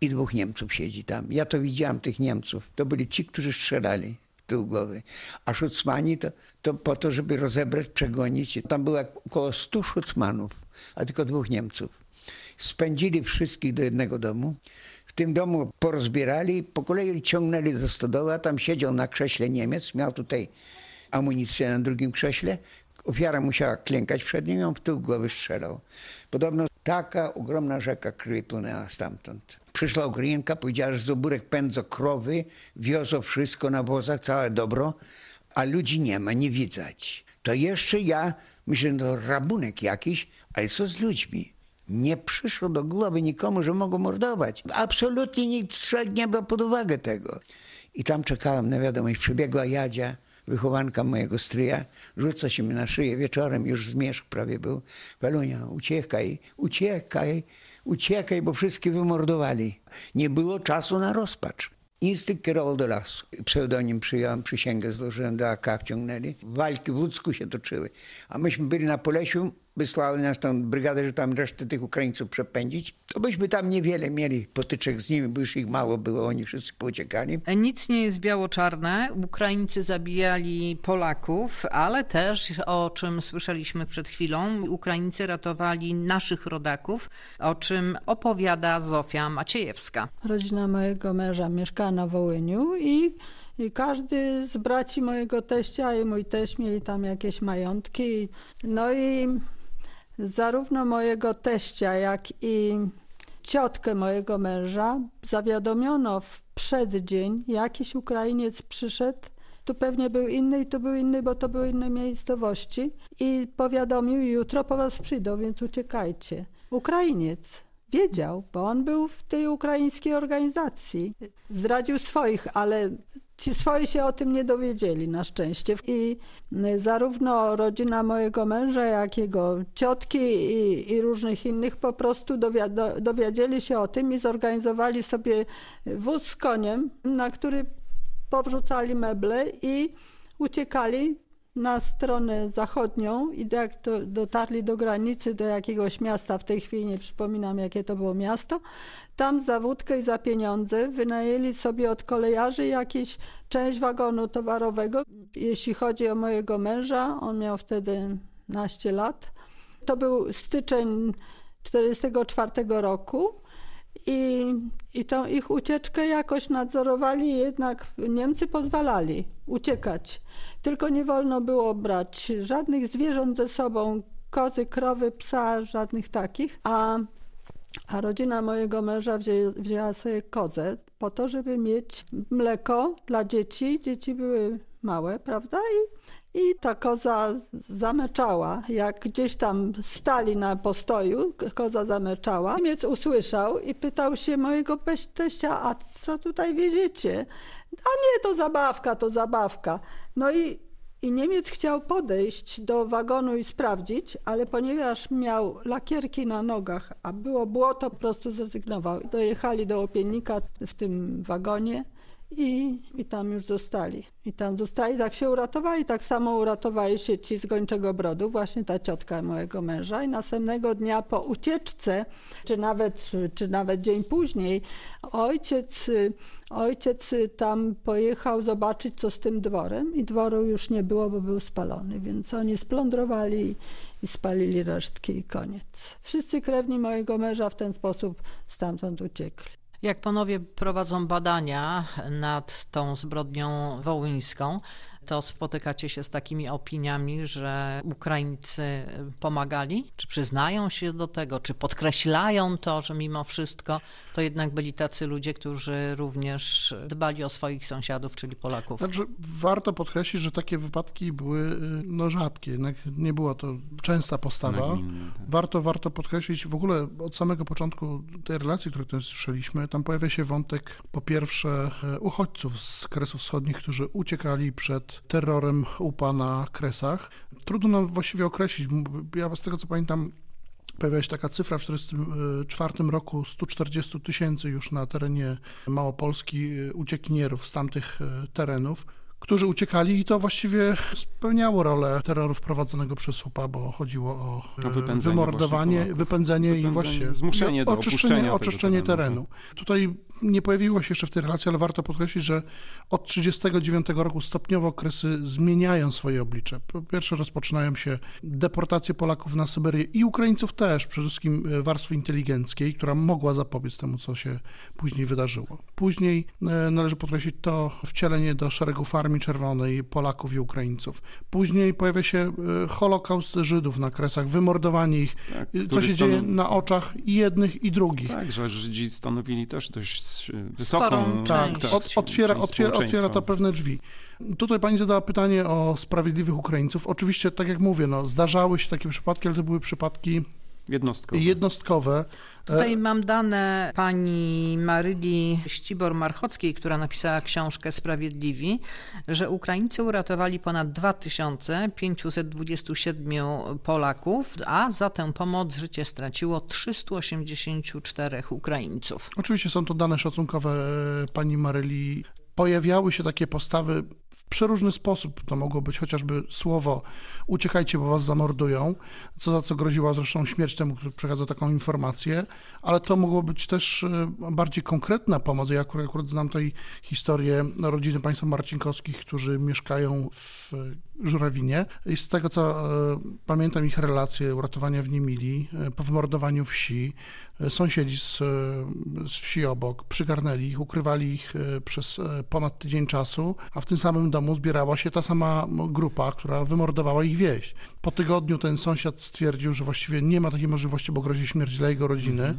i dwóch Niemców siedzi tam. Ja to widziałem, tych Niemców. To byli ci, którzy strzelali w tył głowy. A szucmani to, to po to, żeby rozebrać, przegonić. Tam było około stu szucmanów, a tylko dwóch Niemców. Spędzili wszystkich do jednego domu. W tym domu porozbierali, po kolei ciągnęli do stodoła. Tam siedział na krześle Niemiec, miał tutaj amunicję na drugim krześle. Ofiara musiała klękać przed nim, ją w tył głowy strzelał. Podobno taka ogromna rzeka krwi płynęła stamtąd. Przyszła Ukrainka, powiedziała, że z obórek pędzą krowy, wiozą wszystko na wozach, całe dobro, a ludzi nie ma, nie widać. To jeszcze ja myślę, to rabunek jakiś, ale co z ludźmi? Nie przyszło do głowy nikomu, że mogą mordować. Absolutnie nikt nie brał pod uwagę tego. I tam czekałem na wiadomość. Przybiegła Jadzia, wychowanka mojego stryja, rzuca się mi na szyję wieczorem, już zmierzch prawie był. Welunia, uciekaj, uciekaj, uciekaj, bo wszystkich wymordowali. Nie było czasu na rozpacz. Instynkt kierował do lasu. Pseudonim przyjąłem, przysięgę złożyłem, do AK wciągnęli. Walki w Łódzku się toczyły. A myśmy byli na Polesiu, wysłali nas tą brygadę, że tam resztę tych Ukraińców przepędzić, to byśmy tam niewiele mieli potyczek z nimi, bo już ich mało było, oni wszyscy pociekali. Nic nie jest biało-czarne. Ukraińcy zabijali Polaków, ale też, o czym słyszeliśmy przed chwilą, Ukraińcy ratowali naszych rodaków, o czym opowiada Zofia Maciejewska. Rodzina mojego męża mieszkała na Wołyniu i i każdy z braci mojego teścia i mój teść mieli tam jakieś majątki. No i zarówno mojego teścia, jak i ciotkę mojego męża zawiadomiono w przeddzień, jakiś Ukrainiec przyszedł, tu pewnie był inny i tu był inny, bo to były inne miejscowości. I powiadomił, jutro po was przyjdą, więc uciekajcie. Ukrainiec wiedział, bo on był w tej ukraińskiej organizacji. Zdradził swoich, ale Ci swoi się o tym nie dowiedzieli na szczęście. I zarówno rodzina mojego męża, jak jego ciotki i, i różnych innych po prostu dowiedzieli się o tym i zorganizowali sobie wóz z koniem, na który powrzucali meble i uciekali na stronę zachodnią i jak to dotarli do granicy, do jakiegoś miasta, w tej chwili nie przypominam jakie to było miasto, tam za wódkę i za pieniądze wynajęli sobie od kolejarzy jakieś część wagonu towarowego. Jeśli chodzi o mojego męża, on miał wtedy naście lat. To był styczeń 1944 roku. I, I tą ich ucieczkę jakoś nadzorowali, jednak Niemcy pozwalali uciekać. Tylko nie wolno było brać żadnych zwierząt ze sobą, kozy, krowy, psa, żadnych takich. A, a rodzina mojego męża wzię, wzięła sobie kozę po to, żeby mieć mleko dla dzieci. Dzieci były małe, prawda? I i ta koza zameczała. Jak gdzieś tam stali na postoju, koza zameczała. Niemiec usłyszał i pytał się mojego teścia, a co tutaj wiedziecie? A nie, to zabawka, to zabawka. No i, i Niemiec chciał podejść do wagonu i sprawdzić, ale ponieważ miał lakierki na nogach, a było błoto, po prostu zrezygnował. Dojechali do opiennika w tym wagonie i, i tam już zostali. I tam zostali, tak się uratowali. Tak samo uratowali się ci z Gończego Brodu, właśnie ta ciotka mojego męża. I następnego dnia po ucieczce, czy nawet, czy nawet dzień później, ojciec, ojciec tam pojechał zobaczyć, co z tym dworem. I dworu już nie było, bo był spalony. Więc oni splądrowali i spalili resztki i koniec. Wszyscy krewni mojego męża w ten sposób stamtąd uciekli. Jak panowie prowadzą badania nad tą zbrodnią wołyńską, to spotykacie się z takimi opiniami, że Ukraińcy pomagali? Czy przyznają się do tego, czy podkreślają to, że mimo wszystko to jednak byli tacy ludzie, którzy również dbali o swoich sąsiadów, czyli Polaków? Także warto podkreślić, że takie wypadki były y, no, rzadkie, jednak nie była to częsta postawa. Tak. Warto, warto podkreślić w ogóle od samego początku tej relacji, którą tutaj słyszeliśmy, tam pojawia się wątek po pierwsze e, uchodźców z Kresów Wschodnich, którzy uciekali przed terrorem UPA na Kresach. Trudno nam właściwie określić, ja z tego co pamiętam Pojawia się taka cyfra w 1944 roku 140 tysięcy już na terenie Małopolski y, uciekinierów z tamtych y, terenów, którzy uciekali i to właściwie spełniało rolę terroru wprowadzonego przez UPA, bo chodziło o y, wypędzenie wymordowanie, Polaków. wypędzenie i Wypędzenie, właśnie zmuszenie do oczyszczenie, oczyszczenie terenu, terenu. Tutaj nie pojawiło się jeszcze w tej relacji, ale warto podkreślić, że od 1939 roku stopniowo okresy zmieniają swoje oblicze. Po pierwsze rozpoczynają się deportacje Polaków na Syberię i Ukraińców też, przede wszystkim e, warstwy inteligenckiej, która mogła zapobiec temu, co się później wydarzyło. Później e, należy podkreślić to wcielenie do szeregów Armii Czerwonej Polaków i Ukraińców. Później pojawia się e, Holokaust Żydów na Kresach, wymordowanie ich, Tak, e, co się dzieje stanowi- na oczach jednych i drugich. Tak, że Żydzi stanowili też dość e, wysoką Sporą Tak, część. od, otwiera, część otwiera, otwiera to pewne drzwi. Tutaj pani zadała pytanie o sprawiedliwych Ukraińców. Oczywiście, tak jak mówię, no, zdarzały się takie przypadki, ale to były przypadki Jednostkowe. jednostkowe. Tutaj mam dane pani Maryli Ścibor-Marchockiej, która napisała książkę Sprawiedliwi, że Ukraińcy uratowali ponad 2527 Polaków, a za tę pomoc życie straciło 384 Ukraińców. Oczywiście są to dane szacunkowe e, pani Maryli. Pojawiały się takie postawy przeróżny sposób. To mogło być chociażby słowo uciekajcie, bo was zamordują, co za co groziła zresztą śmierć temu, który przekazał taką informację, ale to mogło być też e, bardziej konkretna pomoc. Ja akurat, akurat znam tej historię rodziny państwa Marcinkowskich, którzy mieszkają w Żurawinie i z tego co e, pamiętam ich relacje uratowania w Niemili, e, po wymordowaniu wsi, e, sąsiedzi z, e, z wsi obok przygarnęli ich, ukrywali ich e, przez e, ponad tydzień czasu, a w tym samym domu zbierała się ta sama grupa, która wymordowała ich wieś. Po tygodniu ten sąsiad stwierdził, że właściwie nie ma takiej możliwości, bo grozi śmierć dla jego rodziny.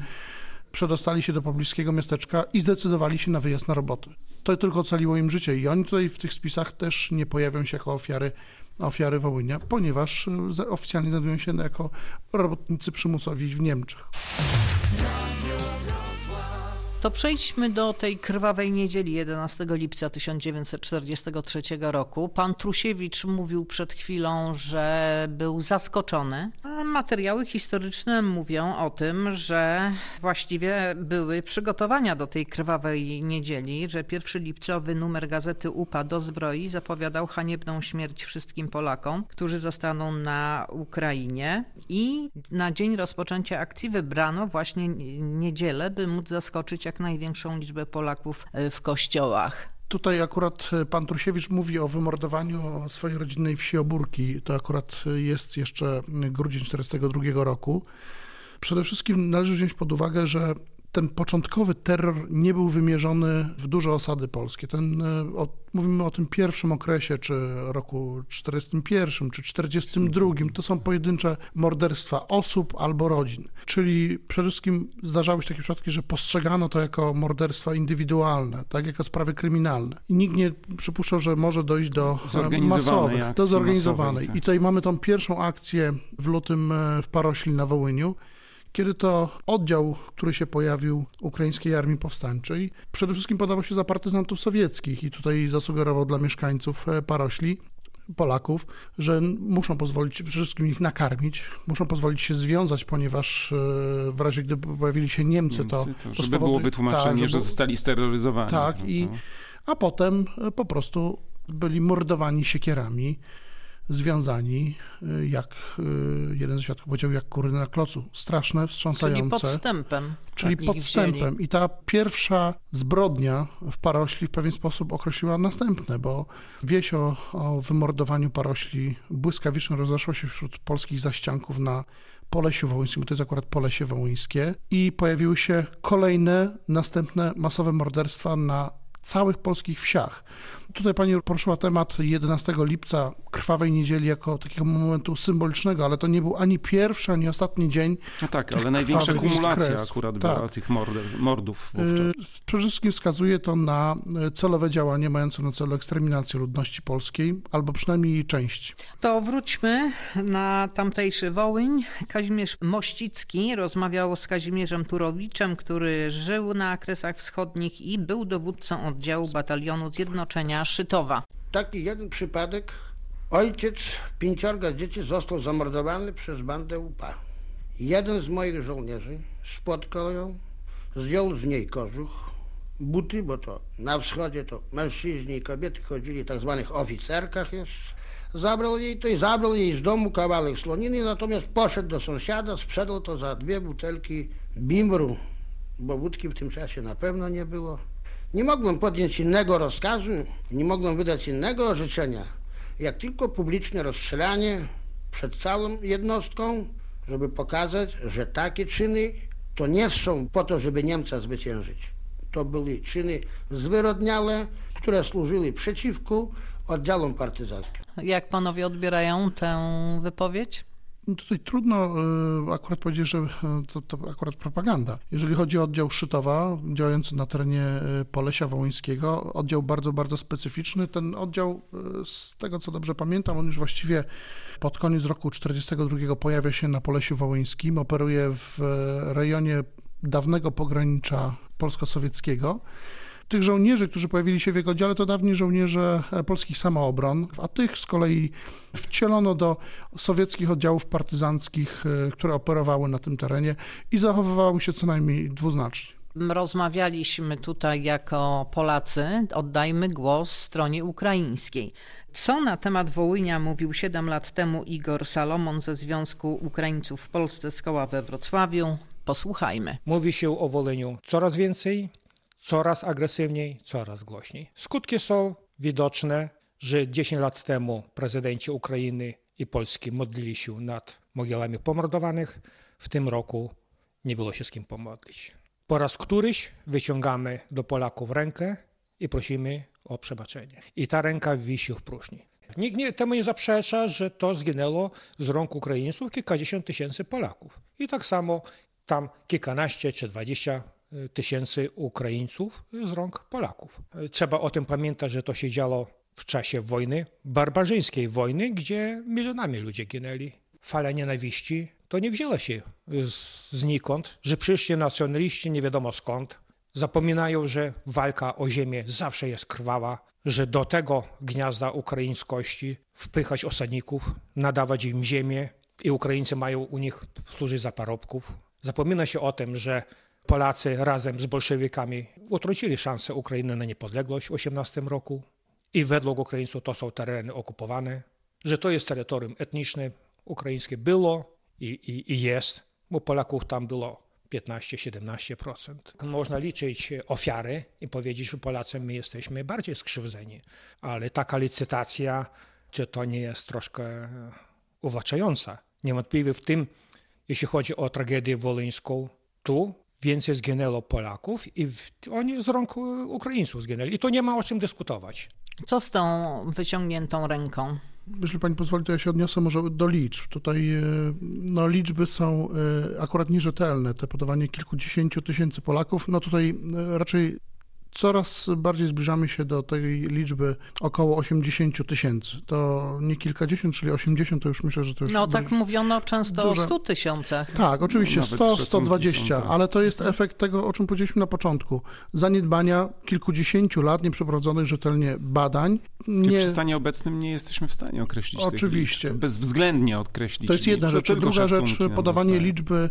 Przedostali się do pobliskiego miasteczka i zdecydowali się na wyjazd na roboty. To tylko ocaliło im życie i oni tutaj w tych spisach też nie pojawią się jako ofiary, ofiary Wołynia, ponieważ e, oficjalnie znajdują się jako robotnicy przymusowi w Niemczech. To przejdźmy do tej krwawej niedzieli 11 lipca 1943 roku. Pan Trusiewicz mówił przed chwilą, że był zaskoczony. A materiały historyczne mówią o tym, że właściwie były przygotowania do tej krwawej niedzieli, że pierwszy lipcowy numer gazety UPA do zbroi zapowiadał haniebną śmierć wszystkim Polakom, którzy zostaną na Ukrainie i na dzień rozpoczęcia akcji wybrano właśnie niedzielę, by móc zaskoczyć jak największą liczbę Polaków e, w kościołach. Tutaj akurat e, pan Trusiewicz mówi o wymordowaniu swojej rodzinnej wsi Obórki. To akurat e, jest jeszcze grudzień 1942 roku. Przede wszystkim należy wziąć pod uwagę, że ten początkowy terror nie był wymierzony w duże osady polskie. Ten, e, o, mówimy o tym pierwszym okresie, czy roku 41, czy 42. To są pojedyncze morderstwa osób albo rodzin. Czyli przede wszystkim zdarzały się takie przypadki, że postrzegano to jako morderstwa indywidualne, tak jako sprawy kryminalne. I nikt nie przypuszczał, że może dojść do e, masowych, do zorganizowanej. masowej, tak. I tutaj mamy tą pierwszą akcję w lutym e, w Parośli na Wołyniu, kiedy to oddział, który się pojawił Ukraińskiej Armii Powstańczej, przede wszystkim podawał się za partyzantów sowieckich i tutaj zasugerował dla mieszkańców e, Parośli, Polaków, że muszą pozwolić przede wszystkim ich nakarmić, muszą pozwolić się związać, ponieważ e, w razie gdyby pojawili się Niemcy, to, Niemcy, to to żeby było wytłumaczenie, tak, że zostali steroryzowani. Tak, no i, to- a potem e, po prostu byli mordowani siekierami, związani, e, jak e, jeden z świadków powiedział, jak kury na klocu. Straszne, wstrząsające. Czyli podstępem. Czyli podstępem. I ta pierwsza zbrodnia w Parośli w pewien sposób określiła następne, bo wieść o, o wymordowaniu Parośli błyskawicznie rozeszła się wśród polskich zaścianków na Polesiu Wołyńskim, bo to jest akurat Polesie Wołyńskie i pojawiły się kolejne, następne masowe morderstwa na całych polskich wsiach. Tutaj pani poruszyła temat 11 lipca, krwawej niedzieli, jako takiego momentu symbolicznego, ale to nie był ani pierwszy, ani ostatni dzień. No tak, ale największa kumulacja kres. akurat Tak. była tych mord- mordów wówczas. Y, Przede wszystkim wskazuje to na y, celowe działanie mające na celu eksterminację ludności polskiej, albo przynajmniej jej części. To wróćmy na tamtejszy Wołyń. Kazimierz Mościcki rozmawiał z Kazimierzem Turowiczem, który żył na Kresach Wschodnich i był dowódcą oddziału batalionu Zjednoczenia Szytowa. Taki jeden przypadek. Ojciec pięciorga dzieci został zamordowany przez bandę UPA. Jeden z moich żołnierzy spotkał ją, zdjął z niej kożuch, buty, bo to na wschodzie to mężczyźni i kobiety chodzili w tak zwanych oficerkach jeszcze. Zabrał jej to i zabrał jej z domu kawałek słoniny, natomiast poszedł do sąsiada, sprzedał to za dwie butelki bimbru, bo wódki w tym czasie na pewno nie było. Nie mogłem podjąć innego rozkazu, nie mogłem wydać innego orzeczenia, jak tylko publiczne rozstrzelanie przed całą jednostką, żeby pokazać, że takie czyny to nie są po to, żeby Niemca zwyciężyć. To były czyny zwyrodniałe, które służyły przeciwko oddziałom partyzanckim. Jak panowie odbierają tę wypowiedź? No Tutaj trudno y, akurat powiedzieć, że y, to, to akurat propaganda. Jeżeli chodzi o oddział Szytowa, działający na terenie y, Polesia Wołyńskiego, oddział bardzo, bardzo specyficzny. Ten oddział, z tego co dobrze pamiętam, on już właściwie pod koniec roku 1942 pojawia się na Polesiu Wołyńskim, operuje w rejonie dawnego pogranicza polsko-sowieckiego. Tych żołnierzy, którzy pojawili się w jego dziale, to dawni żołnierze e, polskich samoobron, a tych z kolei wcielono do sowieckich oddziałów partyzanckich, e, które operowały na tym terenie i zachowywały się co najmniej dwuznacznie. Rozmawialiśmy tutaj jako Polacy, oddajmy głos stronie ukraińskiej. Co na temat Wołynia mówił 7 lat temu Igor Salomon ze Związku Ukraińców w Polsce z koła we Wrocławiu? Posłuchajmy. Mówi się o Woleniu coraz więcej, coraz agresywniej, coraz głośniej. Skutki są widoczne, że 10 lat temu prezydenci Ukrainy i Polski modlili się nad mogilami pomordowanych. W tym roku nie było się z kim pomodlić. Po raz któryś wyciągamy do Polaków rękę i prosimy o przebaczenie. I ta ręka wisi w próżni. Nikt nie, temu nie zaprzecza, że to zginęło z rąk Ukraińców kilkadziesiąt tysięcy Polaków. I tak samo tam kilkanaście czy dwadzieścia tysięcy Ukraińców z rąk Polaków. Trzeba o tym pamiętać, że to się działo w czasie wojny, barbarzyńskiej wojny, gdzie milionami ludzie ginęli. Fala nienawiści to nie wzięła się znikąd, że przyszli nacjonaliści nie wiadomo skąd. Zapominają, że walka o ziemię zawsze jest krwawa, że do tego gniazda ukraińskości wpychać osadników, nadawać im ziemię i Ukraińcy mają u nich służyć za parobków. Zapomina się o tym, że Polacy razem z bolszewikami utracili szansę Ukrainy na niepodległość w 18 roku i według Ukraińców to są tereny okupowane, że to jest terytorium etniczne ukraińskie było i, i, i jest, bo Polaków tam było 15-17%. Można liczyć ofiary i powiedzieć, że Polacy my jesteśmy bardziej skrzywdzeni, ale taka licytacja, czy to nie jest troszkę uwłaczająca? Niewątpliwie w tym, jeśli chodzi o tragedię wolyńską, tu więcej zginęło Polaków i oni z rąk Ukraińców zginęli. I to nie ma o czym dyskutować. Co z tą wyciągniętą ręką? Jeśli pani pozwoli, to ja się odniosę może do liczb. Tutaj e, no, liczby są e, akurat nierzetelne. Te podawanie kilkudziesięciu tysięcy Polaków, no tutaj raczej coraz bardziej zbliżamy się do tej liczby około 80 tysięcy. To nie kilkadziesiąt, czyli 80 to już myślę, że to już... No tak mówiono często duże- o 100 tysiącach. Tak, oczywiście Nawet 100, szacunki 120, są, tak. ale to jest efekt tego, o czym powiedzieliśmy na początku. Zaniedbania kilkudziesięciu lat nieprzeprowadzonych rzetelnie badań. Czy Nie, przy stanie obecnym nie jesteśmy w stanie określić Oczywiście. tych liczb. Bezwzględnie określić. To jest jedna rzecz. Druga rzecz, podawanie liczby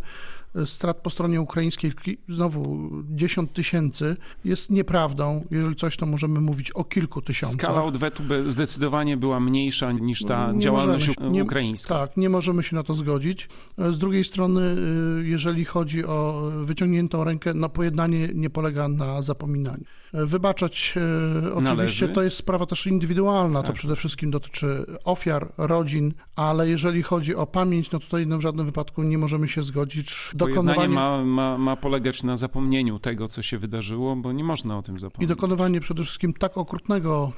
strat po stronie ukraińskiej, ki- znowu 10 tysięcy, jest nieprawdą. Jeżeli coś, to możemy mówić o kilku tysiącach. Skala odwetu by zdecydowanie była mniejsza niż ta Nie działalność się- nie- ukraińska. Tak, nie możemy się na to zgodzić. Z drugiej strony, y, jeżeli chodzi o wyciągniętą rękę, no pojednanie nie polega na zapominaniu. Wybaczać y, oczywiście Należy. to jest sprawa też indywidualna, to Tak. przede wszystkim dotyczy ofiar, rodzin, ale jeżeli chodzi o pamięć, no tutaj no w żadnym wypadku nie możemy się zgodzić. pojednanie ma, ma, ma polegać na zapomnieniu tego, co się wydarzyło, bo nie można o tym zapomnieć. I dokonywanie przede wszystkim tak okrutnego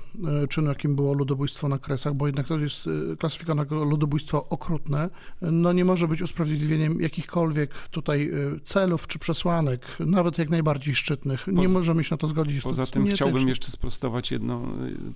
e, czynu, jakim było ludobójstwo na Kresach, bo jednak to jest e, klasyfikowane jako ludobójstwo okrutne, no nie może być usprawiedliwieniem jakichkolwiek tutaj e, celów czy przesłanek, nawet jak najbardziej szczytnych. Nie poza, możemy się na to zgodzić. Poza tym chciałbym jeszcze sprostować jedną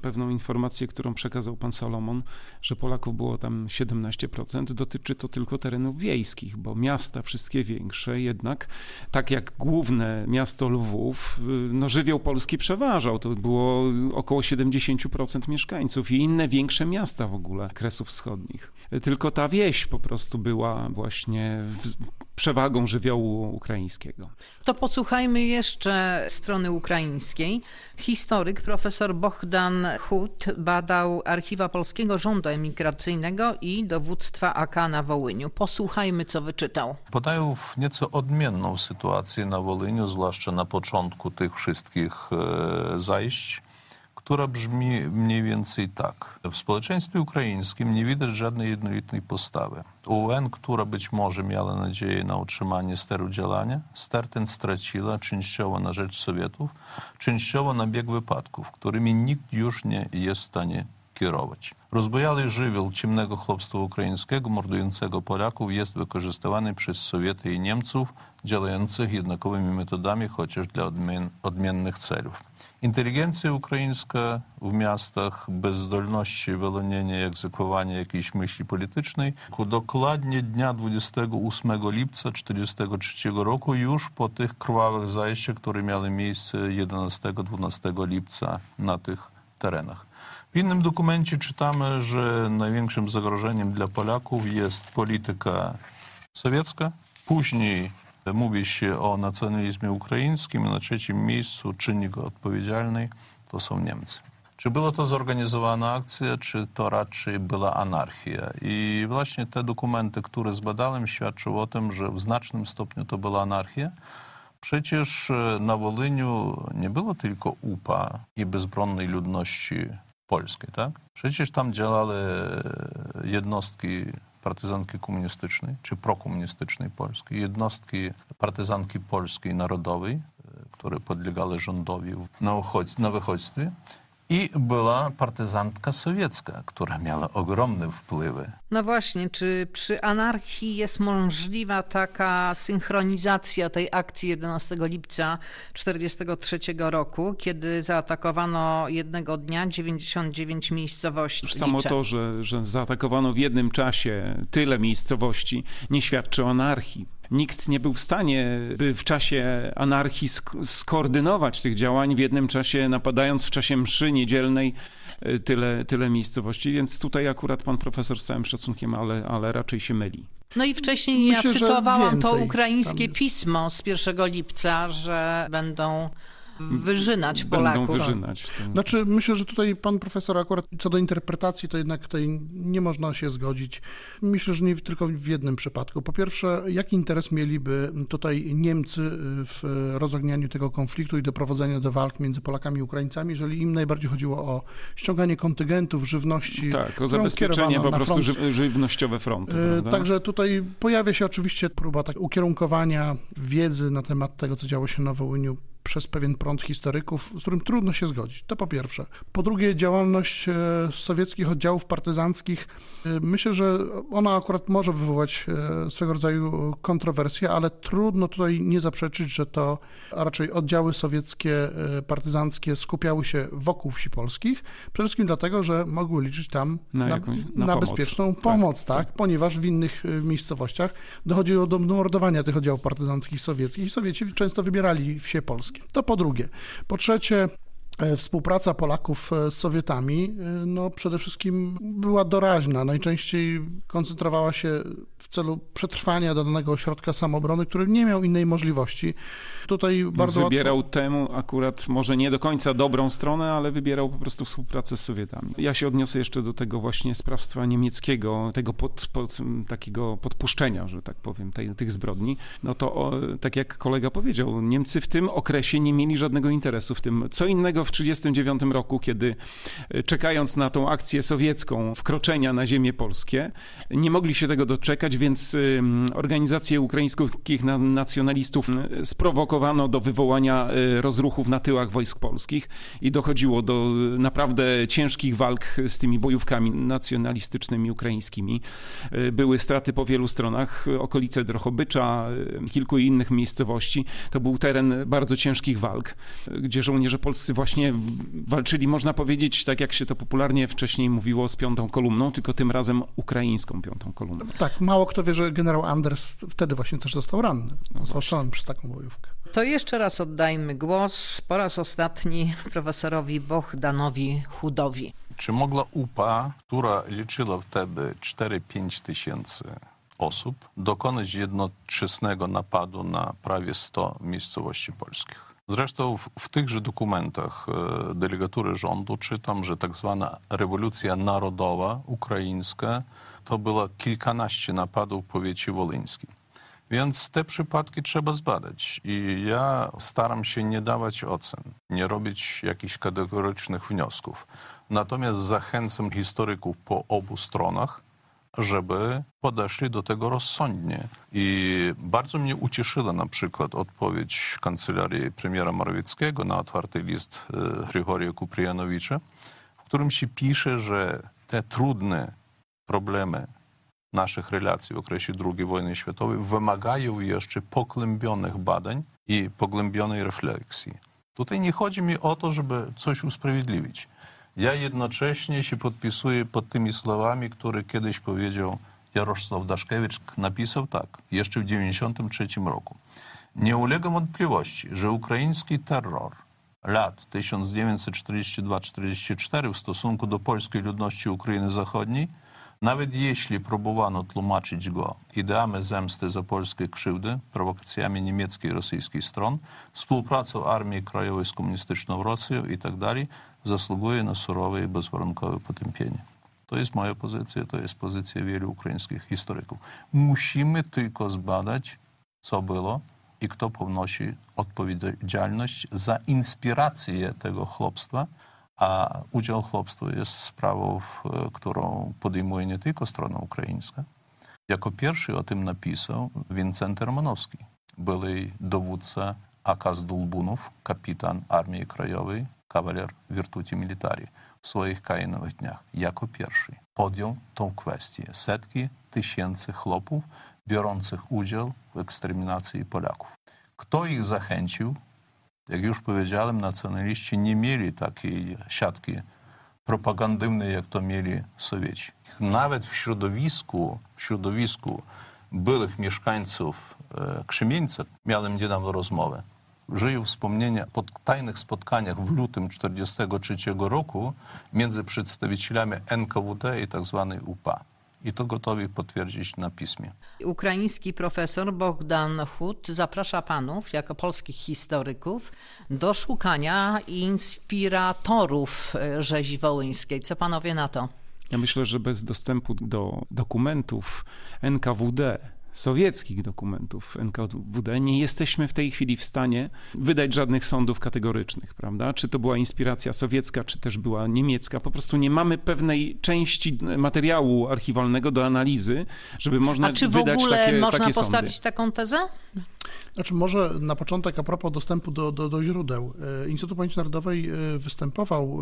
pewną informację, którą przekazał pan Salomon, że Polaków było tam 17%. Dotyczy to tylko terenów wiejskich, bo miasta wszystkie większe jednak, tak jak główne miasto Lwów, no żywioł polski przeważał. To było około 70% mieszkańców i inne większe miasta w ogóle Kresów Wschodnich. Tylko ta wieś po prostu była właśnie w, przewagą żywiołu ukraińskiego. To posłuchajmy jeszcze strony ukraińskiej. Historyk profesor Bohdan Hut badał archiwa polskiego rządu emigracyjnego i dowództwa AK na Wołyniu. Posłuchajmy, co wyczytał. Podają w nieco odmienną sytuację na Wołyniu, zwłaszcza na początku tych wszystkich e, zajść która brzmi mniej więcej tak. W społeczeństwie ukraińskim nie widać żadnej jednolitej postawy. UN, która być może miała nadzieję na utrzymanie steru działania, ster ten straciła częściowo na rzecz Sowietów, częściowo na bieg wypadków, którymi nikt już nie jest w stanie kierować. Rozbojały żywioł ciemnego chłopstwa ukraińskiego, mordującego Polaków, jest wykorzystywany przez Sowiety i Niemców, działających jednakowymi metodami, chociaż dla odmien odmiennych celów. Inteligencja ukraińska w miastach bez zdolności wyłonienia i egzekwowania jakiejś myśli politycznej dokładnie dnia 28 lipca 1943 roku, już po tych krwawych zajściach, które miały miejsce 11-12 lipca na tych terenach. W innym dokumencie czytamy, że największym zagrożeniem dla Polaków jest polityka sowiecka. Później mówi się o nacjonalizmie ukraińskim, na trzecim miejscu czynnik odpowiedzialny to są Niemcy. Czy była to zorganizowana akcja, czy to raczej była anarchia? I właśnie te dokumenty, które zbadałem, świadczą o tym, że w znacznym stopniu to była anarchia. Przecież na Wolyniu nie było tylko UPA i bezbronnej ludności polskiej, tak? Przecież tam działały jednostki partyzanki komunistycznej czy prokomunistycznej polskiej, jednostki partyzanki polskiej narodowej, które podlegały rządowi na wychodźstwie i była partyzantka sowiecka, która miała ogromne wpływy. No właśnie, czy przy anarchii jest możliwa taka synchronizacja tej akcji 11 lipca 1943 roku, kiedy zaatakowano jednego dnia 99 miejscowości? Już samo to, że, że zaatakowano w jednym czasie tyle miejscowości, nie świadczy o anarchii nikt nie był w stanie, by w czasie anarchii sk skoordynować tych działań, w jednym czasie napadając w czasie mszy niedzielnej y, tyle, tyle miejscowości, więc tutaj akurat pan profesor z całym szacunkiem, ale, ale raczej się myli. No i wcześniej Myślę, ja cytowałam to ukraińskie pismo z 1 lipca, że będą wyżynać Polaków. Będą wyżynać. Tak. Znaczy, myślę, że tutaj pan profesor akurat co do interpretacji, to jednak tutaj nie można się zgodzić. Myślę, że nie tylko w jednym przypadku. Po pierwsze, jaki interes mieliby tutaj Niemcy w rozognianiu tego konfliktu i doprowadzenia do walk między Polakami i Ukraińcami, jeżeli im najbardziej chodziło o ściąganie kontyngentów, żywności. Tak, o zabezpieczenie po prostu front. żywnościowe frontu. E, prawda? Także tutaj pojawia się oczywiście próba tak ukierunkowania wiedzy na temat tego, co działo się na Wołyniu przez pewien prąd historyków, z którym trudno się zgodzić. To po pierwsze. Po drugie, działalność e, sowieckich oddziałów partyzanckich. E, myślę, że ona akurat może wywołać e, swego rodzaju kontrowersje, ale trudno tutaj nie zaprzeczyć, że to raczej oddziały sowieckie, partyzanckie skupiały się wokół wsi polskich, przede wszystkim dlatego, że mogły liczyć tam na, na, jakąś, na, na pomoc. bezpieczną tak, pomoc, tak, tak, ponieważ w innych miejscowościach dochodziło do mordowania tych oddziałów partyzanckich sowieckich i Sowieci często wybierali wsie polskie. To po drugie. Po trzecie, Współpraca Polaków e, z Sowietami e, no, przede wszystkim była doraźna. Najczęściej koncentrowała się w celu przetrwania danego ośrodka samobrony, który nie miał innej możliwości. Tutaj Więc bardzo wybierał łatwo... temu akurat może nie do końca dobrą stronę, ale wybierał po prostu współpracę z Sowietami. Ja się odniosę jeszcze do tego właśnie sprawstwa niemieckiego, tego pod, pod, takiego podpuszczenia, że tak powiem, tej, tych zbrodni. No to o, tak jak kolega powiedział, Niemcy w tym okresie nie mieli żadnego interesu w tym. Co innego w 1939 roku, kiedy e, czekając na tą akcję sowiecką wkroczenia na ziemię polskie, nie mogli się tego doczekać, więc organizację ukraińskich nacjonalistów sprowokowano do wywołania rozruchów na tyłach wojsk polskich i dochodziło do naprawdę ciężkich walk z tymi bojówkami nacjonalistycznymi ukraińskimi. Były straty po wielu stronach, okolice Drochobycza, kilku innych miejscowości. To był teren bardzo ciężkich walk, gdzie żołnierze polscy właśnie walczyli, można powiedzieć, tak jak się to popularnie wcześniej mówiło, z piątą kolumną, tylko tym razem ukraińską piątą kolumną. Tak, mało kto wie, że generał Anders wtedy właśnie też został ranny. No został przez taką bojówkę. To jeszcze raz oddajmy głos po raz ostatni profesorowi Bohdanowi Chudowi. Czy mogła UPA, która liczyła wtedy 4-5 tysięcy osób dokonać jednoczesnego napadu na prawie 100 miejscowości polskich. Zresztą w, w tychże dokumentach e, delegatury rządu czytam, że tak zwana rewolucja narodowa ukraińska to było kilkanaście napadów w powiecie wolyńskim. Więc te przypadki trzeba zbadać i ja staram się nie dawać ocen, nie robić jakichś kategorycznych wniosków. Natomiast zachęcam historyków po obu stronach, żeby podeszli do tego rozsądnie. I bardzo mnie ucieszyła na przykład odpowiedź kancelarii premiera Morawieckiego na otwarty list e, Grigoria Kuprijanowicza, w którym się pisze, że te trudne problemy naszych relacji w okresie II wojny światowej wymagają jeszcze pogłębionych badań i pogłębionej refleksji. Tutaj nie chodzi mi o to, żeby coś usprawiedliwić. Ja jednocześnie się podpisuję pod tymi słowami, które kiedyś powiedział Jarosław Daszkiewicz. Napisał tak, jeszcze w 1993 roku. Nie ulega wątpliwości, że ukraiński terror lat 1942-44 w stosunku do polskiej ludności Ukrainy Zachodniej, nawet jeśli próbowano tłumaczyć go ideami zemsty za polskie krzywdy, prowokacjami niemieckiej i rosyjskiej stron, współpracą Armii Krajowej z komunistyczną Rosją itd., tak zasługuje na surowe i bezwarunkowe potępienie. To jest moja pozycja, to jest pozycja wielu ukraińskich historyków. Musimy tylko zbadać, co było i kto ponosi odpowiedzialność za inspirację tego chłopstwa, a udział chłopstwa jest sprawą, którą podejmuje nie tylko strona ukraińska. Jako pierwszy o tym napisał Wincenty Romanowski, były dowódca AK Dulbunów, kapitan Armii Krajowej, kawaler Virtuti Militari w swoich kajenowych dniach jako pierwszy podjął tą kwestię. Setki tysięcy chłopów biorących udział w eksterminacji Polaków. Kto ich zachęcił? Jak już powiedziałem, nacjonaliści nie mieli takiej siatki propagandywnej, jak to mieli Sowieci. Nawet w środowisku, w środowisku byłych mieszkańców Krzymieńca miałem niedawno rozmowę żyją wspomnienia po tajnych spotkaniach w lutym 1943 roku między przedstawicielami NKWD i tzw. Tak UPA. I to gotowi potwierdzić na piśmie. Ukraiński profesor Bogdan Hut zaprasza panów, jako polskich historyków, do szukania inspiratorów rzezi wołyńskiej. Co panowie na to? Ja myślę, że bez dostępu do dokumentów NKWD sowieckich dokumentów NKWD nie jesteśmy w tej chwili w stanie wydać żadnych sądów kategorycznych, prawda? Czy to była inspiracja sowiecka, czy też była niemiecka. Po prostu nie mamy pewnej części materiału archiwalnego do analizy, żeby można wydać takie A czy w ogóle takie, można takie postawić sądy. taką tezę? Znaczy może na początek a propos dostępu do, do, do źródeł. E, Instytut Pamięci Narodowej e, występował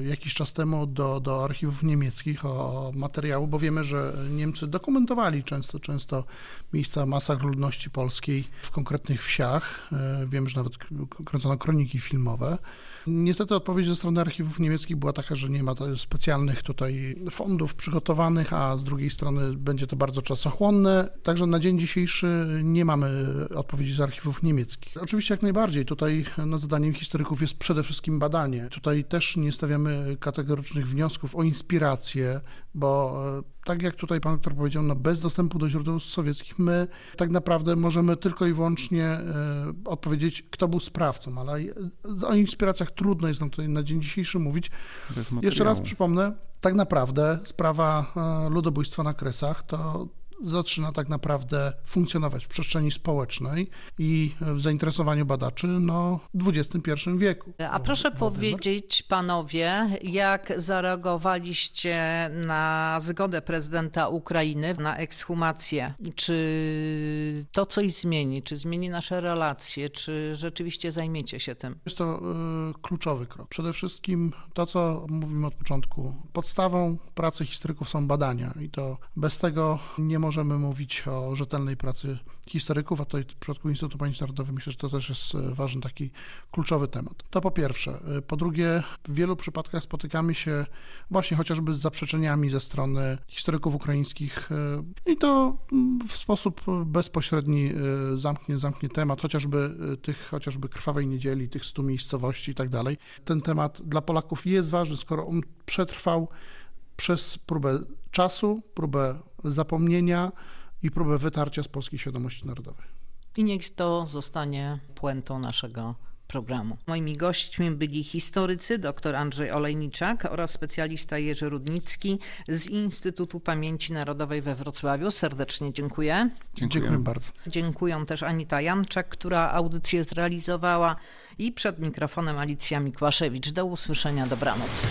e, jakiś czas temu do, do archiwów niemieckich o materiału, bo wiemy, że Niemcy dokumentowali często, często miejsca masakr ludności polskiej w konkretnych wsiach. Wiemy, że nawet kręcono kroniki filmowe. Niestety odpowiedź ze strony archiwów niemieckich była taka, że nie ma specjalnych tutaj fondów przygotowanych, a z drugiej strony będzie to bardzo czasochłonne. Także na dzień dzisiejszy nie mamy odpowiedzi z archiwów niemieckich. Oczywiście jak najbardziej. Tutaj no, zadaniem historyków jest przede wszystkim badanie. Tutaj też nie stawiamy kategorycznych wniosków o inspirację, bo tak jak tutaj pan doktor powiedział, no bez dostępu do źródeł sowieckich my tak naprawdę możemy tylko i wyłącznie e, odpowiedzieć, kto był sprawcą, ale o inspiracjach trudno jest nam tutaj na dzień dzisiejszy mówić. Jeszcze raz przypomnę, tak naprawdę sprawa e, ludobójstwa na Kresach to zaczyna tak naprawdę funkcjonować w przestrzeni społecznej i w zainteresowaniu badaczy no, w XXI wieku. A proszę powiedzieć, panowie, jak zareagowaliście na zgodę prezydenta Ukrainy na ekshumację? Czy to coś zmieni? Czy zmieni nasze relacje? Czy rzeczywiście zajmiecie się tym? Jest to y, kluczowy krok. Przede wszystkim to, co mówimy od początku. Podstawą pracy historyków są badania i to bez tego nie możemy mówić o rzetelnej pracy historyków, a to w przypadku Instytutu Pamięci Narodowej myślę, że to też jest e, ważny taki kluczowy temat. To po pierwsze. E, po drugie, w wielu przypadkach spotykamy się właśnie chociażby z zaprzeczeniami ze strony historyków ukraińskich e, i to w sposób bezpośredni zamknie, zamknie temat, chociażby tych, chociażby krwawej niedzieli, tych stu miejscowości i tak dalej. Ten temat dla Polaków jest ważny, skoro on przetrwał przez próbę czasu, próbę zapomnienia i próbę wytarcia z polskiej świadomości narodowej. I niech to zostanie puentą naszego programu. Moimi gośćmi byli historycy dr Andrzej Olejniczak oraz specjalista Jerzy Rudnicki z Instytutu Pamięci Narodowej we Wrocławiu. Serdecznie dziękuję. Dziękuję, dziękuję bardzo. Dziękuję też Anita Janczak, która audycję zrealizowała i przed mikrofonem Alicja Mikłaszewicz. Do usłyszenia, dobranoc.